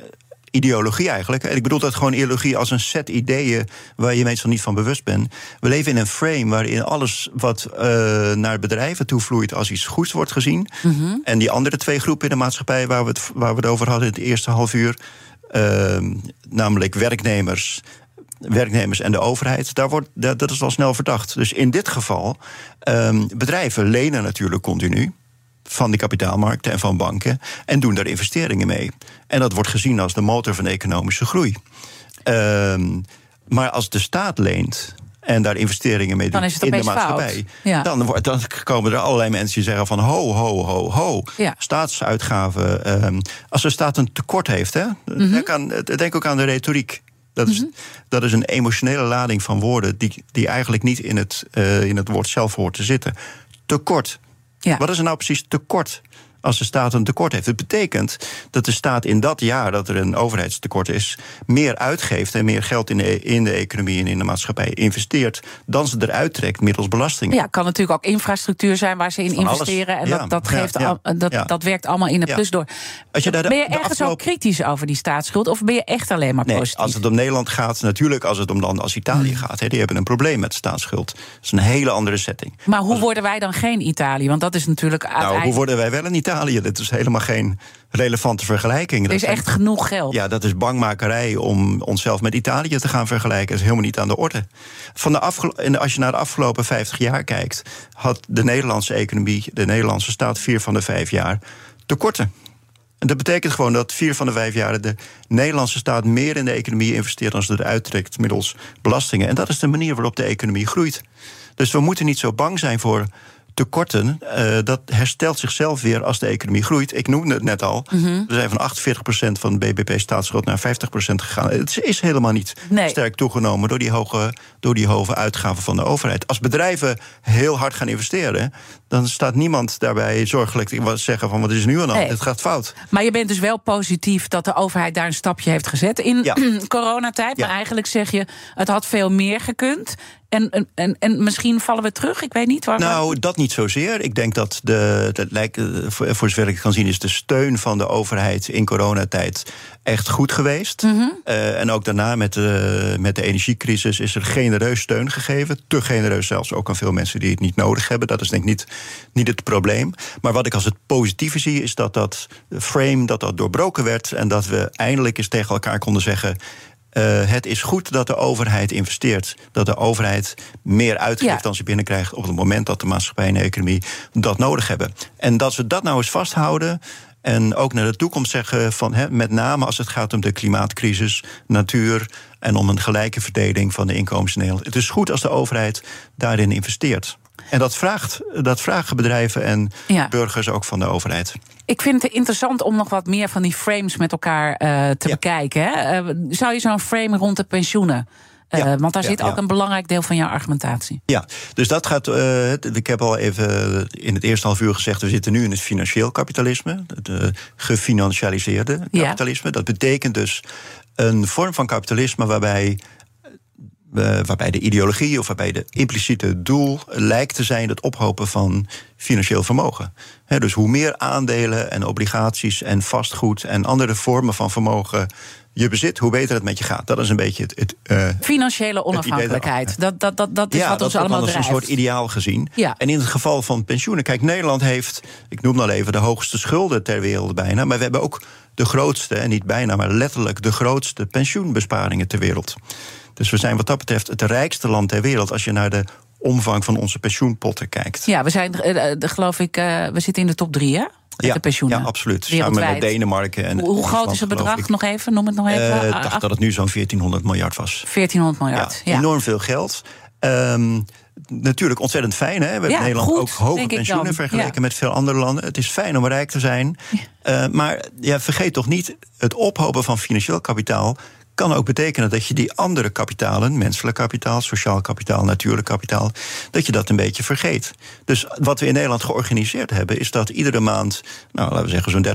[SPEAKER 3] ideologie eigenlijk. En ik bedoel dat gewoon ideologie als een set ideeën waar je meestal niet van bewust bent. We leven in een frame waarin alles wat uh, naar bedrijven toe vloeit als iets goeds wordt gezien. Mm -hmm. En die andere twee groepen in de maatschappij waar we het, waar we het over hadden in het eerste half uur, uh, namelijk werknemers werknemers en de overheid, daar wordt, dat, dat is al snel verdacht. Dus in dit geval, um, bedrijven lenen natuurlijk continu van de kapitaalmarkten en van banken en doen daar investeringen mee. En dat wordt gezien als de motor van de economische groei. Um, maar als de staat leent en daar investeringen mee doet in de maatschappij, ja. dan, wordt, dan komen er allerlei mensen die zeggen van ho, ho, ho, ho. Ja. Staatsuitgaven. Um, als de staat een tekort heeft, hè, mm -hmm. denk, aan, denk ook aan de retoriek. Dat is, mm -hmm. dat is een emotionele lading van woorden die, die eigenlijk niet in het, uh, in het woord zelf hoort te zitten. Tekort. Ja. Wat is er nou precies tekort als de staat een tekort heeft? Het betekent dat de staat in dat jaar dat er een overheidstekort is, meer uitgeeft en meer geld in de, in de economie en in de maatschappij investeert dan ze eruit trekt middels belastingen.
[SPEAKER 2] Ja, kan natuurlijk ook infrastructuur zijn waar ze in Van investeren. Alles. En dat, dat, geeft ja, al, dat, ja. dat werkt allemaal in de plus door. Als je daar de, ben je ergens afgelopen... ook kritisch over die staatsschuld? Of ben je echt alleen maar
[SPEAKER 3] nee,
[SPEAKER 2] positief?
[SPEAKER 3] Als het om Nederland gaat, natuurlijk als het om landen als Italië hmm. gaat. Die hebben een probleem met staatsschuld. Dat is een hele andere setting.
[SPEAKER 2] Maar hoe als... worden wij dan geen Italië? Want dat is natuurlijk.
[SPEAKER 3] Nou, hoe worden wij wel een Italië? Dat is helemaal geen relevante vergelijking.
[SPEAKER 2] Er is
[SPEAKER 3] dat
[SPEAKER 2] echt zijn, genoeg geld.
[SPEAKER 3] Ja, dat is bangmakerij om onszelf met Italië te gaan vergelijken. Dat is helemaal niet aan de orde. Van de afgelo- als je naar de afgelopen 50 jaar kijkt, had de Nederlandse economie, de Nederlandse staat, vier van de vijf jaar tekorten. En dat betekent gewoon dat vier van de vijf jaar de Nederlandse staat meer in de economie investeert dan ze eruit trekt middels belastingen. En dat is de manier waarop de economie groeit. Dus we moeten niet zo bang zijn voor tekorten, uh, dat herstelt zichzelf weer als de economie groeit. Ik noemde het net al. Mm -hmm. We zijn van 48% van de BBP-staatsschuld naar 50% gegaan. Het is helemaal niet nee. sterk toegenomen door die, hoge, door die hoge uitgaven van de overheid. Als bedrijven heel hard gaan investeren, dan staat niemand daarbij zorgelijk te zeggen van wat is nu aan de hand? Het gaat fout.
[SPEAKER 2] Maar je bent dus wel positief dat de overheid daar een stapje heeft gezet in ja. [CLEARS THROAT] coronatijd. Maar eigenlijk zeg je, het had veel meer gekund. En, en, en misschien vallen we terug, ik weet niet. Waar
[SPEAKER 3] nou, dat niet zozeer. Ik denk dat, de, dat lijkt, eh, voor, voor zover ik het kan zien... is de steun van de overheid in coronatijd echt goed geweest. Mm -hmm. uh, en ook daarna met de, met de energiecrisis is er genereus steun gegeven. Te genereus zelfs ook aan veel mensen die het niet nodig hebben. Dat is denk ik niet, niet het probleem. Maar wat ik als het positieve zie, is dat dat frame dat dat doorbroken werd... en dat we eindelijk eens tegen elkaar konden zeggen... Uh, het is goed dat de overheid investeert. Dat de overheid meer uitgeeft ja. dan ze binnenkrijgt op het moment dat de maatschappij en de economie dat nodig hebben. En dat we dat nou eens vasthouden. En ook naar de toekomst zeggen van met name als het gaat om de klimaatcrisis, natuur en om een gelijke verdeling van de inkomens in Nederland. Het is goed als de overheid daarin investeert. En dat vraagt, dat vragen bedrijven en ja. burgers ook van de overheid.
[SPEAKER 2] Ik vind het interessant om nog wat meer van die frames met elkaar uh, te ja. bekijken. Hè? Uh, zou je zo'n frame rond de pensioenen Uh,
[SPEAKER 3] Ja,
[SPEAKER 2] want daar
[SPEAKER 3] ja,
[SPEAKER 2] zit ook
[SPEAKER 3] ja.
[SPEAKER 2] een belangrijk deel van jouw argumentatie.
[SPEAKER 3] Ja, dus dat gaat. eh, ik heb al even in het eerste half uur gezegd. We zitten nu in het financieel kapitalisme. Het eh, gefinancialiseerde kapitalisme. Dat betekent dus een vorm van kapitalisme waarbij. Eh, waarbij de ideologie of waarbij de impliciete doel lijkt te zijn het ophopen van financieel vermogen. Dus hoe meer aandelen en obligaties en vastgoed en andere vormen van vermogen je bezit, hoe beter het met je gaat. Dat is een beetje het. het eh,
[SPEAKER 2] Financiële onafhankelijkheid. Dat, dat, dat, dat is wat
[SPEAKER 3] dat
[SPEAKER 2] ons allemaal
[SPEAKER 3] dan als
[SPEAKER 2] drijft.
[SPEAKER 3] een soort ideaal gezien.
[SPEAKER 2] Ja.
[SPEAKER 3] En in het geval van pensioenen, kijk, Nederland heeft, ik noem al even, de hoogste schulden ter wereld bijna. Maar we hebben ook de grootste, en niet bijna, maar letterlijk de grootste pensioenbesparingen ter wereld. Dus we zijn wat dat betreft het rijkste land ter wereld als je naar de omvang van onze pensioenpotten kijkt.
[SPEAKER 2] Ja, we zijn, eh, eh, geloof ik, eh, we zitten in de top drie, hè?
[SPEAKER 3] Ja,
[SPEAKER 2] de pensioenen.
[SPEAKER 3] ja, absoluut. Samen met Denemarken en
[SPEAKER 2] Hoe, hoe groot is het bedrag
[SPEAKER 3] ik.
[SPEAKER 2] nog even? Noem het nog even.
[SPEAKER 3] Ik
[SPEAKER 2] Ah,
[SPEAKER 3] dacht dat het nu zo'n 1400 miljard was.
[SPEAKER 2] 1400 miljard. Ja,
[SPEAKER 3] Enorm veel geld. Ehm, natuurlijk ontzettend fijn. Hè? We hebben
[SPEAKER 2] Ja,
[SPEAKER 3] Nederland
[SPEAKER 2] goed,
[SPEAKER 3] ook hoge pensioenen vergeleken
[SPEAKER 2] Ja.
[SPEAKER 3] met veel andere landen. Het is fijn om rijk te zijn. Maar ja, vergeet toch niet, het ophopen van financieel kapitaal kan ook betekenen dat je die andere kapitalen, menselijk kapitaal, sociaal kapitaal, natuurlijk kapitaal, dat je dat een beetje vergeet. Dus wat we in Nederland georganiseerd hebben, is dat iedere maand, nou laten we zeggen, zo'n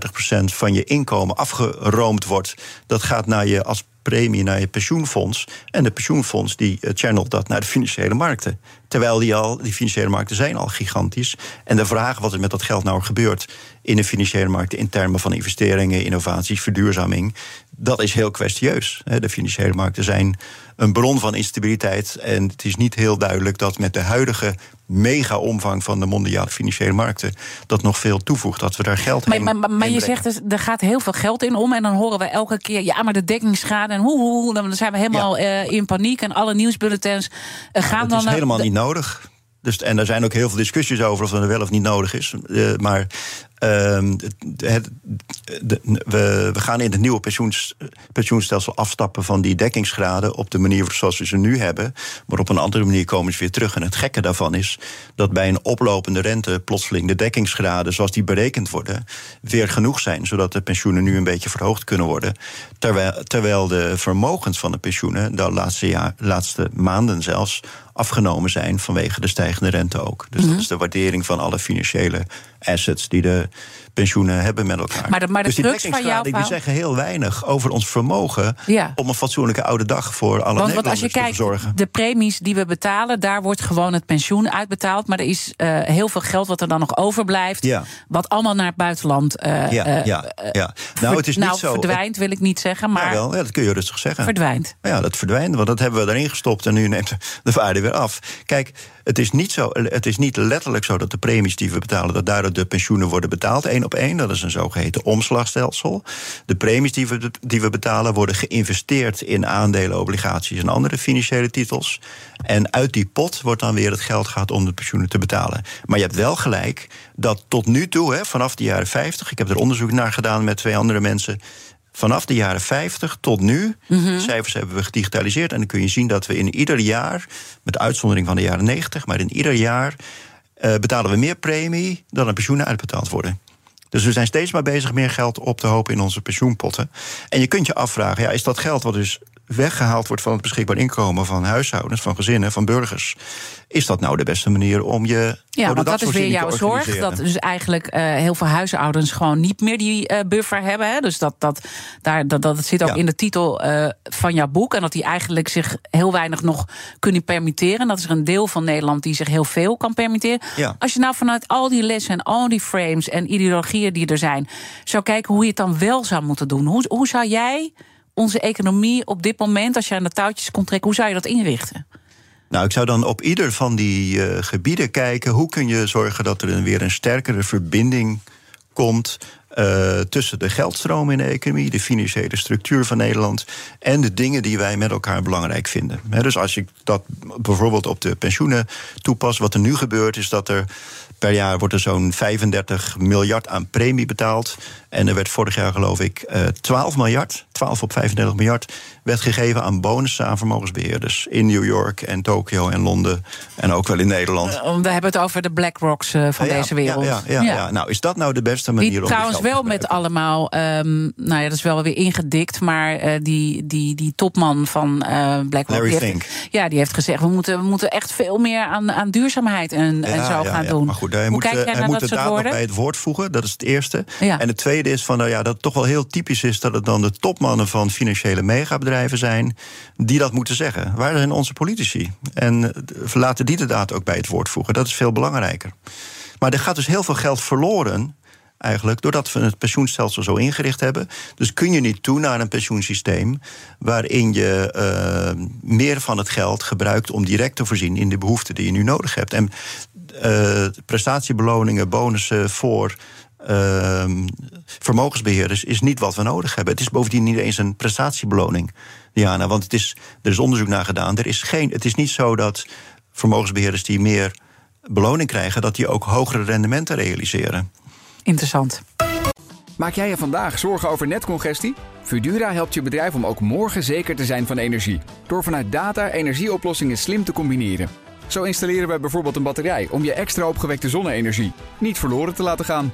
[SPEAKER 3] 30% van je inkomen afgeroomd wordt. Dat gaat naar je als premie naar je pensioenfonds. En de pensioenfonds die eh, channelt dat naar de financiële markten. Terwijl die, al, die financiële markten zijn al gigantisch. En de vraag wat er met dat geld nou gebeurt in de financiële markten in termen van investeringen, innovaties, verduurzaming, dat is heel kwestieus. De financiële markten zijn een bron van instabiliteit. En het is niet heel duidelijk dat met de huidige mega-omvang van de mondiale financiële markten dat nog veel toevoegt. Dat we daar geld
[SPEAKER 2] Maar,
[SPEAKER 3] heen
[SPEAKER 2] maar, maar, maar je zegt dus, er gaat heel veel geld in om. En dan horen we elke keer, ja, maar de dekkingsschade en hoe, hoe, dan zijn we helemaal eh, in paniek. En alle nieuwsbulletins eh, gaan
[SPEAKER 3] dat
[SPEAKER 2] dan.
[SPEAKER 3] is
[SPEAKER 2] naar-
[SPEAKER 3] helemaal
[SPEAKER 2] de-
[SPEAKER 3] niet nodig. Dus, en er zijn ook heel veel discussies over of dat wel of niet nodig is. Eh, maar het- het- de- we, gaan in het nieuwe pensioens, pensioenstelsel afstappen van die dekkingsgraden op de manier zoals we ze nu hebben. Maar op een andere manier komen ze weer terug. En het gekke daarvan is dat bij een oplopende rente plotseling de dekkingsgraden zoals die berekend worden, weer genoeg zijn. Zodat de pensioenen nu een beetje verhoogd kunnen worden. Terwijl, terwijl de vermogens van de pensioenen de laatste, jaar, laatste maanden zelfs afgenomen zijn vanwege de stijgende rente ook. Dus
[SPEAKER 2] Mhm.
[SPEAKER 3] dat is de waardering van alle financiële assets die de pensioenen hebben met elkaar.
[SPEAKER 2] Maar de- maar de
[SPEAKER 3] dus die dekkingsgraden die zeggen heel weinig over ons vermogen
[SPEAKER 2] Ja.
[SPEAKER 3] om een fatsoenlijke oude dag voor alle
[SPEAKER 2] Want, want als je
[SPEAKER 3] Nederlanders te
[SPEAKER 2] kijkt,
[SPEAKER 3] verzorgen.
[SPEAKER 2] de premies die we betalen, daar wordt gewoon het pensioen uitbetaald. Maar er is eh, heel veel geld wat er dan nog overblijft.
[SPEAKER 3] Ja.
[SPEAKER 2] Wat allemaal naar het buitenland eh,
[SPEAKER 3] Ja, ja, ja. Nou, het is niet
[SPEAKER 2] nou,
[SPEAKER 3] zo.
[SPEAKER 2] verdwijnt, wil ik niet zeggen, maar
[SPEAKER 3] wel, ja, dat kun je rustig zeggen.
[SPEAKER 2] verdwijnt.
[SPEAKER 3] Ja, dat verdwijnt, want dat hebben we erin gestopt en nu neemt de waarde weer af. Kijk, het is niet, zo, het is niet letterlijk zo dat de premies die we betalen, dat daardoor de pensioenen worden betaald, één op één. Dat is een zogeheten omslagstelsel. De premies die we, die we betalen worden geïnvesteerd in aandelen, obligaties en andere financiële titels. En uit die pot wordt dan weer het geld gehad om de pensioenen te betalen. Maar je hebt wel gelijk dat tot nu toe, hè, vanaf de jaren 50, ik heb er onderzoek naar gedaan met twee andere mensen. Vanaf de jaren 50 tot nu, de cijfers hebben we gedigitaliseerd. En dan kun je zien dat we in ieder jaar, met uitzondering van de jaren 90, maar in ieder jaar eh, betalen we meer premie dan er pensioenen uitbetaald worden. Dus we zijn steeds maar bezig meer geld op te hopen in onze pensioenpotten. En je kunt je afvragen, ja, is dat geld wat dus weggehaald wordt van het beschikbaar inkomen van huishoudens, van gezinnen, van burgers, is dat nou de beste manier om je
[SPEAKER 2] Ja, want dat is weer jouw zorg. Dat dus eigenlijk eh, heel veel huishoudens gewoon niet meer die eh, buffer hebben. Hè? Dus dat, dat, daar, dat, dat zit ook
[SPEAKER 3] Ja.
[SPEAKER 2] in de titel eh, van jouw boek. En dat die eigenlijk zich heel weinig nog kunnen permitteren. Dat is er een deel van Nederland die zich heel veel kan permitteren.
[SPEAKER 3] Ja.
[SPEAKER 2] Als je nou vanuit al die lessen en al die frames en ideologieën die er zijn, zou kijken hoe je het dan wel zou moeten doen. Hoe, hoe zou jij onze economie op dit moment, als je aan de touwtjes kon trekken, hoe zou je dat inrichten?
[SPEAKER 3] Nou, ik zou dan op ieder van die eh, gebieden kijken. Hoe kun je zorgen dat er weer een sterkere verbinding komt. eh, tussen de geldstroom in de economie, de financiële structuur van Nederland. en de dingen die wij met elkaar belangrijk vinden. Dus als je dat bijvoorbeeld op de pensioenen toepast. wat er nu gebeurt, is dat er per jaar wordt er zo'n 35 miljard aan premie betaald. En er werd vorig jaar, geloof ik, eh 12 miljard 12 op 35 miljard werd gegeven aan bonussen aan vermogensbeheerders. In New York en Tokio en Londen en ook wel in Nederland.
[SPEAKER 2] Uh, we hebben het over de BlackRocks uh, van
[SPEAKER 3] ja,
[SPEAKER 2] deze wereld.
[SPEAKER 3] Ja, ja, ja, Nou, is dat nou de beste manier
[SPEAKER 2] die,
[SPEAKER 3] om
[SPEAKER 2] trouwens wel met allemaal, um, nou ja, dat is wel weer ingedikt, maar uh, die, die, die topman van BlackRock.
[SPEAKER 3] Larry
[SPEAKER 2] die. Heeft, ja, die heeft gezegd: we moeten, we moeten echt veel meer aan, aan duurzaamheid en, en zo gaan doen.
[SPEAKER 3] Maar goed, hij
[SPEAKER 2] Hoe
[SPEAKER 3] moet,
[SPEAKER 2] kijk jij
[SPEAKER 3] hij
[SPEAKER 2] naar
[SPEAKER 3] moet
[SPEAKER 2] dat soort woorden?
[SPEAKER 3] bij het woord voegen. Dat is het eerste. En het tweede is van, nou ja, dat het toch wel heel typisch is dat het dan de van financiële megabedrijven zijn die dat moeten zeggen. Waar zijn onze politici? En uh, laten die de daad ook bij het woord voegen. Dat is veel belangrijker. Maar er gaat dus heel veel geld verloren eigenlijk, doordat we het pensioenstelsel zo ingericht hebben. Dus kun je niet toe naar een pensioensysteem waarin je uh, meer van het geld gebruikt om direct te voorzien in de behoeften die je nu nodig hebt. En uh, prestatiebeloningen, bonussen voor. Uh, vermogensbeheerders is niet wat we nodig hebben. Het is bovendien niet eens een prestatiebeloning, Diana. Want het is, er is onderzoek naar gedaan. Er is geen, het is niet zo dat vermogensbeheerders die meer beloning krijgen, dat die ook hogere rendementen realiseren.
[SPEAKER 2] Interessant.
[SPEAKER 5] Maak jij je vandaag zorgen over netcongestie? Fudura helpt je bedrijf om ook morgen zeker te zijn van energie. Door vanuit data energieoplossingen slim te combineren. Zo installeren we bijvoorbeeld een batterij om je extra opgewekte zonne-energie niet verloren te laten gaan.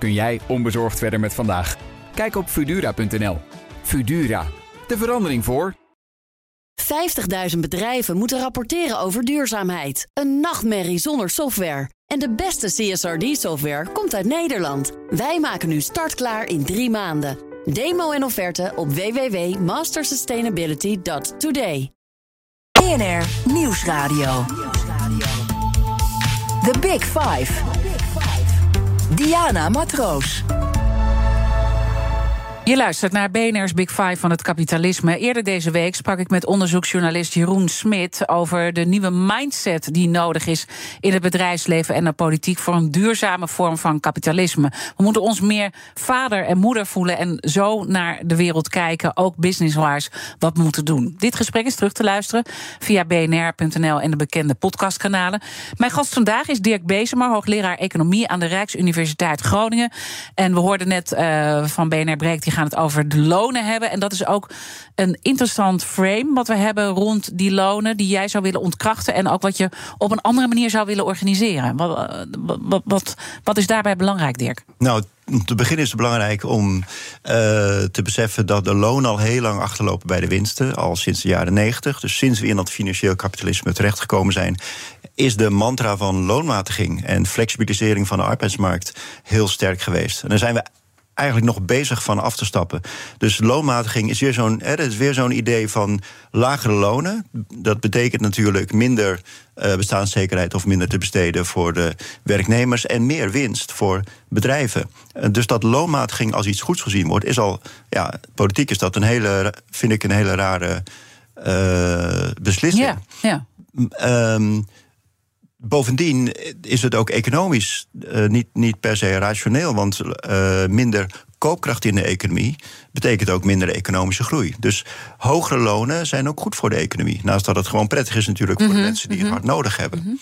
[SPEAKER 5] Kun jij onbezorgd verder met vandaag? Kijk op Fudura.nl. Fudura, de verandering voor.
[SPEAKER 6] 50.000 bedrijven moeten rapporteren over duurzaamheid. Een nachtmerrie zonder software. En de beste CSRD-software komt uit Nederland. Wij maken nu startklaar in drie maanden. Demo en offerte op www.mastersustainability.today.
[SPEAKER 1] BNR Nieuwsradio. The Big Five. Diana Matroos.
[SPEAKER 2] Je luistert naar BNR's Big Five van het kapitalisme. Eerder deze week sprak ik met onderzoeksjournalist Jeroen Smit over de nieuwe mindset die nodig is in het bedrijfsleven en de politiek voor een duurzame vorm van kapitalisme. We moeten ons meer vader en moeder voelen en zo naar de wereld kijken, ook business-wise, wat we moeten doen. Dit gesprek is terug te luisteren via bnr.nl en de bekende podcastkanalen. Mijn gast vandaag is Dirk Bezemer, hoogleraar economie aan de Rijksuniversiteit Groningen. En we hoorden net uh, van BNR Breekt, die gaan het over de lonen hebben. En dat is ook een interessant frame wat we hebben rond die lonen die jij zou willen ontkrachten. En ook wat je op een andere manier zou willen organiseren. Wat, wat, wat, is daarbij belangrijk, Dirk?
[SPEAKER 3] Nou, te beginnen is het belangrijk om uh, te beseffen dat de lonen al heel lang achterlopen bij de winsten, al sinds de jaren negentig. Dus sinds we in dat financieel kapitalisme terechtgekomen zijn, is de mantra van loonmatiging en flexibilisering van de arbeidsmarkt heel sterk geweest. En daar zijn we eigenlijk nog bezig van af te stappen. Dus loonmatiging is weer zo'n is weer zo'n idee van lagere lonen. Dat betekent natuurlijk minder uh, bestaanszekerheid of minder te besteden voor de werknemers en meer winst voor bedrijven. Uh, dus dat loonmatiging als iets goeds gezien wordt, is al ja, politiek is dat een hele, vind ik een hele rare uh, beslissing.
[SPEAKER 2] Ja, ja.
[SPEAKER 3] Um, Bovendien is het ook economisch uh, niet, niet per se rationeel, want uh, minder koopkracht in de economie betekent ook minder economische groei. Dus hogere lonen zijn ook goed voor de economie. Naast dat het gewoon prettig is natuurlijk voor de mensen die het hard nodig hebben. Mm-hmm.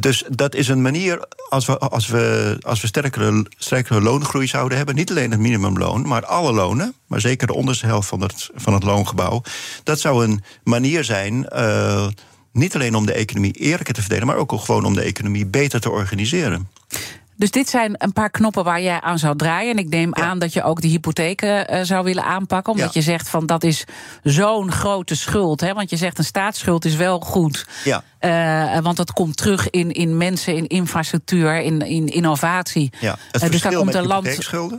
[SPEAKER 3] Dus dat is een manier, als we, als we, als we sterkere, sterkere loongroei zouden hebben, niet alleen het minimumloon, maar alle lonen, maar zeker de onderste helft van het, van het loongebouw, dat zou een manier zijn. Uh, niet alleen om de economie eerlijker te verdelen, maar ook gewoon om de economie beter te organiseren.
[SPEAKER 2] Dus dit zijn een paar knoppen waar jij aan zou draaien. En ik neem ja. aan dat je ook de hypotheken uh, zou willen aanpakken. Omdat ja. je zegt van dat is zo'n grote schuld. Hè? Want je zegt een staatsschuld is wel goed.
[SPEAKER 3] Ja.
[SPEAKER 2] Uh, want dat komt terug in, in mensen, in infrastructuur, in, in innovatie.
[SPEAKER 3] Ja, het
[SPEAKER 2] uh, dus daar komt
[SPEAKER 3] met
[SPEAKER 2] een land.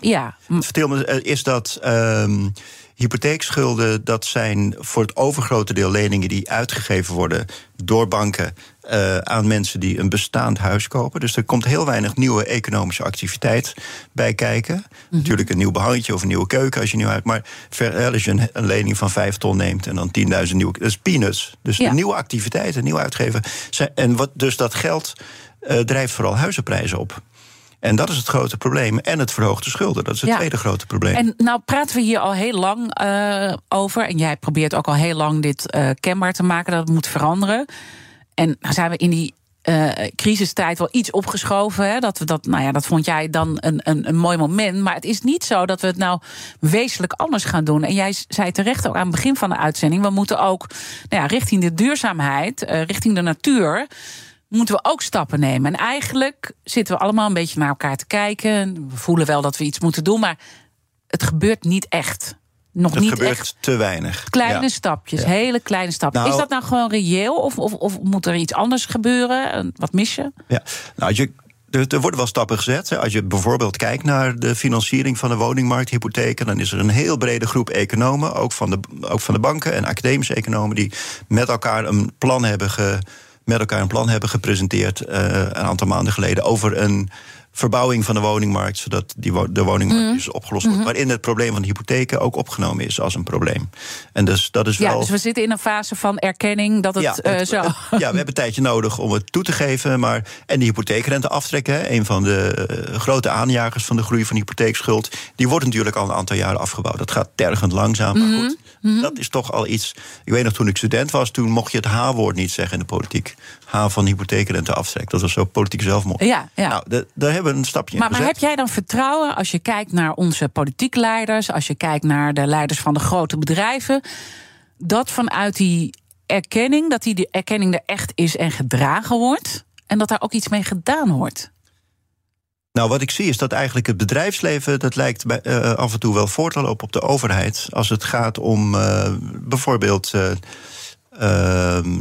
[SPEAKER 2] Ja.
[SPEAKER 3] Het verschil is dat. Um, hypotheekschulden, dat zijn voor het overgrote deel leningen die uitgegeven worden door banken uh, aan mensen die een bestaand huis kopen. Dus er komt heel weinig nieuwe economische activiteit bij kijken. Mm -hmm. Natuurlijk een nieuw behangetje of een nieuwe keuken als je nieuw uit. Maar ver, als je een, een, lening van 5 ton neemt en dan 10.000 nieuwe. Dat is peanuts. Dus ja. nieuwe activiteiten, nieuw uitgeven. En wat, dus dat geld uh, drijft vooral huizenprijzen op. En dat is het grote probleem. En het verhoogde schulden. Dat is het ja. tweede grote probleem.
[SPEAKER 2] En nou praten we hier al heel lang uh, over. En jij probeert ook al heel lang dit uh, kenbaar te maken dat het moet veranderen. En nou zijn we in die uh, crisistijd wel iets opgeschoven. Hè? Dat, we dat, nou ja, dat vond jij dan een, een, een mooi moment. Maar het is niet zo dat we het nou wezenlijk anders gaan doen. En jij zei terecht ook aan het begin van de uitzending: we moeten ook nou ja, richting de duurzaamheid, uh, richting de natuur moeten we ook stappen nemen. En eigenlijk zitten we allemaal een beetje naar elkaar te kijken. We voelen wel dat we iets moeten doen, maar het gebeurt niet echt. Nog
[SPEAKER 3] het
[SPEAKER 2] niet
[SPEAKER 3] gebeurt
[SPEAKER 2] echt.
[SPEAKER 3] te weinig.
[SPEAKER 2] Kleine
[SPEAKER 3] Ja.
[SPEAKER 2] stapjes,
[SPEAKER 3] Ja.
[SPEAKER 2] hele kleine stapjes.
[SPEAKER 3] Nou-
[SPEAKER 2] is dat nou gewoon reëel of, of, of moet er iets anders gebeuren? Wat mis je?
[SPEAKER 3] Ja, nou, je, er, er worden wel stappen gezet. Als je bijvoorbeeld kijkt naar de financiering van de woningmarkt, hypotheken, dan is er een heel brede groep economen, ook van de, ook van de banken en academische economen, die met elkaar een plan hebben, ge, met elkaar een plan hebben gepresenteerd eh, een aantal maanden geleden over een verbouwing van de woningmarkt, zodat die, wo- de woningmarkt dus opgelost wordt. Waarin het probleem van de hypotheken ook opgenomen is als een probleem. En dus dat is
[SPEAKER 2] Ja,
[SPEAKER 3] wel.
[SPEAKER 2] dus we zitten in een fase van erkenning dat het,
[SPEAKER 3] Ja,
[SPEAKER 2] eh,
[SPEAKER 3] het-
[SPEAKER 2] zo.
[SPEAKER 3] het- ja, we hebben een tijdje nodig om het toe te geven. Maar, en de hypotheekrente aftrekken, hè, een van de eh, grote aanjagers van de groei van de hypotheekschuld, die wordt natuurlijk al een aantal jaren afgebouwd. Dat gaat tergend langzaam. Maar goed, dat is toch al iets. Ik weet nog, toen ik student was, toen mocht je het H-woord niet zeggen in de politiek. H van hypotheekrente aftrek. Dat was zo politiek zelfmoord.
[SPEAKER 2] Ja, ja.
[SPEAKER 3] Nou, de- daar hebben we een stapje in
[SPEAKER 2] Maar, maar
[SPEAKER 3] gezet.
[SPEAKER 2] heb jij dan vertrouwen als je kijkt naar onze politiek leiders, als je kijkt naar de leiders van de grote bedrijven, dat vanuit die erkenning, dat die erkenning er echt is en gedragen wordt en dat daar ook iets mee gedaan wordt?
[SPEAKER 3] Nou, wat ik zie is dat eigenlijk het bedrijfsleven... dat lijkt bij, eh, af en toe wel voor te lopen op de overheid... als het gaat om eh, bijvoorbeeld... eh, ehm,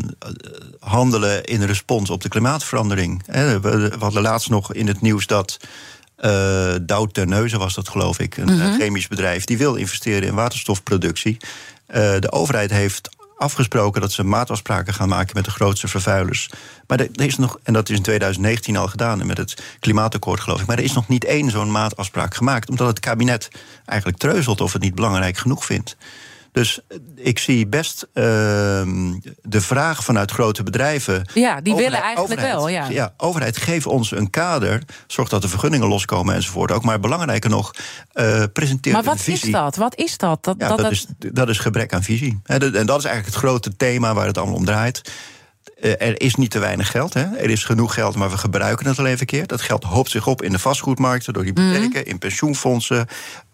[SPEAKER 3] handelen in respons op de klimaatverandering. We, hadden laatst nog in het nieuws dat... eh Dow Terneuzen was dat, geloof ik, een eh, chemisch bedrijf... die wil investeren in waterstofproductie. Eh, de overheid heeft afgesproken dat ze maatafspraken gaan maken met de grootste vervuilers. Maar er, is nog, en dat is in 2019 al gedaan met het klimaatakkoord, geloof ik. Maar er is nog niet één zo'n maatafspraak gemaakt, omdat het kabinet eigenlijk treuzelt of het niet belangrijk genoeg vindt. Dus ik zie best ehm, de vraag vanuit grote bedrijven.
[SPEAKER 2] Ja, die willen
[SPEAKER 3] Overheid-
[SPEAKER 2] eigenlijk wel,
[SPEAKER 3] overheid,
[SPEAKER 2] ja.
[SPEAKER 3] overheid, geef ons een kader. Zorg dat de vergunningen loskomen enzovoort. Ook maar belangrijker nog, eh presenteer
[SPEAKER 2] Maar
[SPEAKER 3] een
[SPEAKER 2] wat
[SPEAKER 3] visie.
[SPEAKER 2] is dat? Wat is dat? dat,
[SPEAKER 3] Ja,
[SPEAKER 2] dat,
[SPEAKER 3] dat, is, dat is gebrek aan visie. En dat is eigenlijk het grote thema waar het allemaal om draait. Eh, Er is niet te weinig geld. Hè. Er is genoeg geld, maar we gebruiken het alleen verkeerd. Dat geld hoopt zich op in de vastgoedmarkten, door hypotheken,
[SPEAKER 2] Mhm.
[SPEAKER 3] in pensioenfondsen.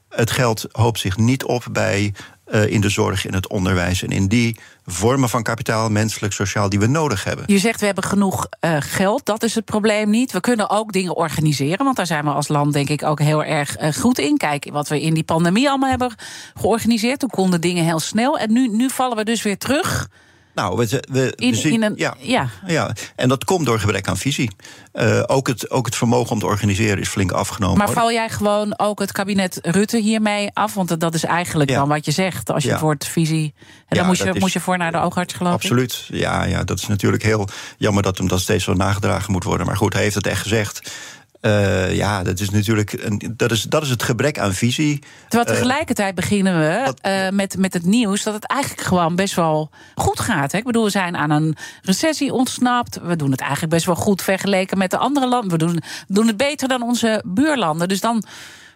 [SPEAKER 3] Het geld hoopt zich niet op bij, eh, in de zorg, in het onderwijs en in die vormen van kapitaal, menselijk, sociaal, die we nodig hebben.
[SPEAKER 2] Je zegt we hebben genoeg eh, geld, dat is het probleem niet. We kunnen ook dingen organiseren, want daar zijn we als land denk ik ook heel erg eh, goed in. Kijk wat we in die pandemie allemaal hebben georganiseerd. Toen konden dingen heel snel. En nu, nu vallen we dus weer terug
[SPEAKER 3] Nou, we, we, we
[SPEAKER 2] in,
[SPEAKER 3] zien-
[SPEAKER 2] in een.
[SPEAKER 3] ja,
[SPEAKER 2] ja.
[SPEAKER 3] Ja, en dat komt door gebrek aan visie. Eh, ook, het, ook het vermogen om te organiseren is flink afgenomen.
[SPEAKER 2] Maar val jij gewoon ook het kabinet Rutte hiermee af? Want dat is eigenlijk
[SPEAKER 3] Ja.
[SPEAKER 2] dan wat je zegt. Als je
[SPEAKER 3] Ja.
[SPEAKER 2] voor het visie. En dan
[SPEAKER 3] Ja,
[SPEAKER 2] moest je,
[SPEAKER 3] is-
[SPEAKER 2] moest je voor naar de oogarts geloof ik?
[SPEAKER 3] Absoluut. Ja, ja, dat is natuurlijk heel jammer dat hem dat steeds zo nagedragen moet worden. Maar goed, hij heeft het echt gezegd. Eh, ja, dat is natuurlijk een, dat is, dat is het gebrek aan visie.
[SPEAKER 2] Terwijl
[SPEAKER 3] Eh,
[SPEAKER 2] tegelijkertijd beginnen we
[SPEAKER 3] wat-
[SPEAKER 2] eh, met, met het nieuws dat het eigenlijk gewoon best wel goed gaat. Hè? Ik bedoel, we zijn aan een recessie ontsnapt. We doen het eigenlijk best wel goed vergeleken met de andere landen. We doen, doen het beter dan onze buurlanden. Dus dan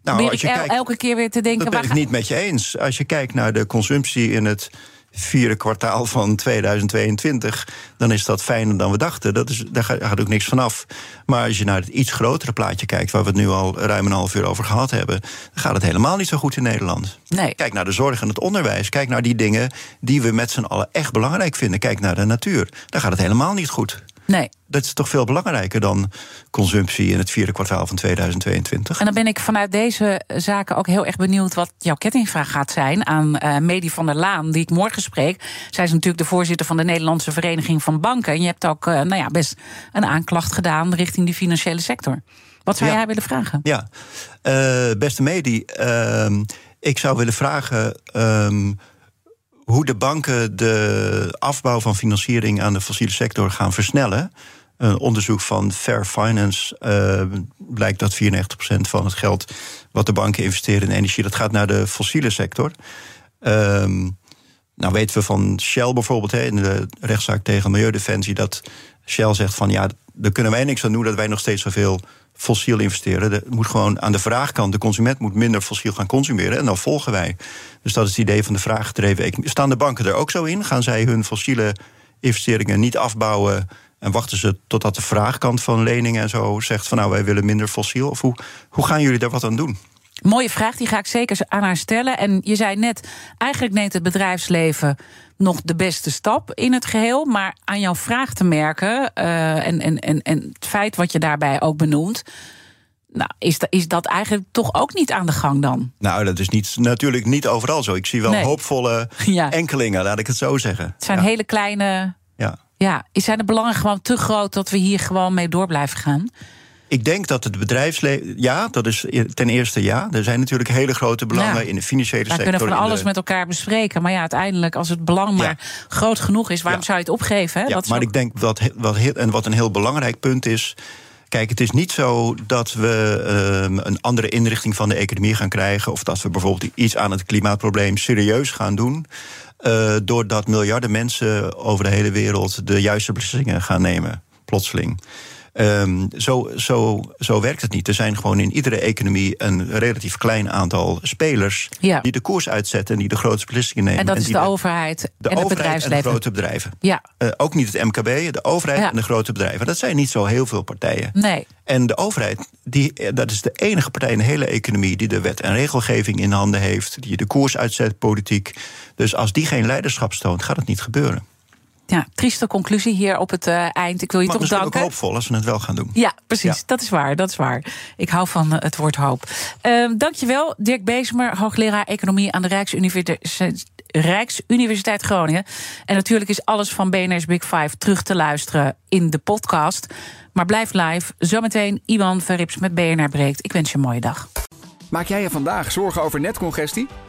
[SPEAKER 2] probeer
[SPEAKER 3] als
[SPEAKER 2] ik
[SPEAKER 3] kijkt-
[SPEAKER 2] elke keer weer te denken...
[SPEAKER 3] Dat ben ik niet met je eens. Als je kijkt naar de consumptie in het vierde kwartaal van 2022, dan is dat fijner dan we dachten. Dat is, daar gaat, ook niks vanaf. Maar als je naar het iets grotere plaatje kijkt, waar we het nu al ruim een half uur over gehad hebben, dan gaat het helemaal niet zo goed in Nederland.
[SPEAKER 2] Nee.
[SPEAKER 3] Kijk naar de zorg en het onderwijs. Kijk naar die dingen die we met z'n allen echt belangrijk vinden. Kijk naar de natuur. Daar gaat het helemaal niet goed.
[SPEAKER 2] Nee.
[SPEAKER 3] Dat is toch veel belangrijker dan consumptie in het vierde kwartaal van 2022.
[SPEAKER 2] En dan ben ik vanuit deze zaken ook heel erg benieuwd wat jouw kettingvraag gaat zijn aan eh Medi van der Laan, die ik morgen spreek. Zij is natuurlijk de voorzitter van de Nederlandse Vereniging van Banken. En je hebt ook eh, nou ja, best een aanklacht gedaan richting die financiële sector. Wat zou
[SPEAKER 3] Ja.
[SPEAKER 2] jij willen vragen?
[SPEAKER 3] Ja, Eh, beste Medi, ehm, ik zou willen vragen ehm, hoe de banken de afbouw van financiering aan de fossiele sector gaan versnellen. Een onderzoek van Fair Finance eh, blijkt dat 94% van het geld wat de banken investeren in energie, dat gaat naar de fossiele sector. Ehm, nou weten we van Shell bijvoorbeeld hè, in de rechtszaak tegen Milieudefensie dat Shell zegt van ja, daar kunnen wij niks aan doen dat wij nog steeds zoveel fossiel investeren. Er moet gewoon aan de vraagkant, de consument moet minder fossiel gaan consumeren en dan volgen wij. Dus dat is het idee van de vraaggedreven economie. Staan de banken er ook zo in? Gaan zij hun fossiele investeringen niet afbouwen En wachten ze totdat de vraagkant van leningen en zo zegt van nou wij willen minder fossiel? Of hoe, hoe gaan jullie daar wat aan doen?
[SPEAKER 2] Mooie vraag, die ga ik zeker aan haar stellen. En je zei net, eigenlijk neemt het bedrijfsleven nog de beste stap in het geheel. Maar aan jouw vraag te merken, uh, en, en, en, en het feit wat je daarbij ook benoemt. Nou, is, dat, is dat eigenlijk toch ook niet aan de gang dan?
[SPEAKER 3] Nou, dat is niet, natuurlijk niet overal zo. Ik zie wel
[SPEAKER 2] Nee.
[SPEAKER 3] hoopvolle [LAUGHS]
[SPEAKER 2] Ja.
[SPEAKER 3] enkelingen, laat ik het zo zeggen.
[SPEAKER 2] Het zijn
[SPEAKER 3] ja.
[SPEAKER 2] hele kleine.
[SPEAKER 3] ja.
[SPEAKER 2] Ja, zijn de belangen gewoon te groot dat we hier gewoon mee door blijven gaan?
[SPEAKER 3] Ik denk dat het bedrijfsleven. Ja, dat is ten eerste ja. Er zijn natuurlijk hele grote belangen
[SPEAKER 2] Ja.
[SPEAKER 3] in de financiële
[SPEAKER 2] We
[SPEAKER 3] sector.
[SPEAKER 2] kunnen van alles
[SPEAKER 3] de-
[SPEAKER 2] met elkaar bespreken. Maar ja, uiteindelijk, als het belang maar groot genoeg is, waarom
[SPEAKER 3] Ja.
[SPEAKER 2] zou je het opgeven? Hè? Dat
[SPEAKER 3] maar
[SPEAKER 2] ook-
[SPEAKER 3] ik denk wat, he- wat, heel- en wat een heel belangrijk punt is. Kijk, het is niet zo dat we ehm, een andere inrichting van de economie gaan krijgen. of dat we bijvoorbeeld iets aan het klimaatprobleem serieus gaan doen. eh, doordat miljarden mensen over de hele wereld de juiste beslissingen gaan nemen, plotseling. Ehm, zo, zo, zo werkt het niet. Er zijn gewoon in iedere economie een relatief klein aantal spelers
[SPEAKER 2] Ja.
[SPEAKER 3] die de koers uitzetten en die de grootste beslissingen nemen.
[SPEAKER 2] en dat is de overheid
[SPEAKER 3] de
[SPEAKER 2] en het
[SPEAKER 3] overheid en de
[SPEAKER 2] bedrijfsleven.
[SPEAKER 3] grote bedrijven.
[SPEAKER 2] Ja,
[SPEAKER 3] Eh, ook niet het MKB, de overheid
[SPEAKER 2] Ja.
[SPEAKER 3] en de grote bedrijven. Dat zijn niet zo heel veel partijen.
[SPEAKER 2] nee.
[SPEAKER 3] En de overheid, die, eh, dat is de enige partij in de hele economie die de wet en regelgeving in handen heeft, die de koers uitzet, politiek. Dus als die geen leiderschap toont, gaat het niet gebeuren.
[SPEAKER 2] Ja, trieste conclusie hier op het eh, eind. Ik wil je
[SPEAKER 3] Maar
[SPEAKER 2] toch danken.
[SPEAKER 3] ook hoopvol als we het wel gaan doen.
[SPEAKER 2] Ja, precies.
[SPEAKER 3] Ja.
[SPEAKER 2] Dat is waar. Dat is waar. Ik hou van eh, het woord hoop. Ehm dankjewel, Dirk Bezemer, hoogleraar economie aan de Rijksuniversiteit, Rijksuniversiteit Groningen. En natuurlijk is alles van BNR's Big Five terug te luisteren in de podcast. Maar blijf live. Zometeen Iwan Verrips met BNR Breekt. Ik wens je een mooie dag.
[SPEAKER 5] Maak jij je vandaag zorgen over netcongestie?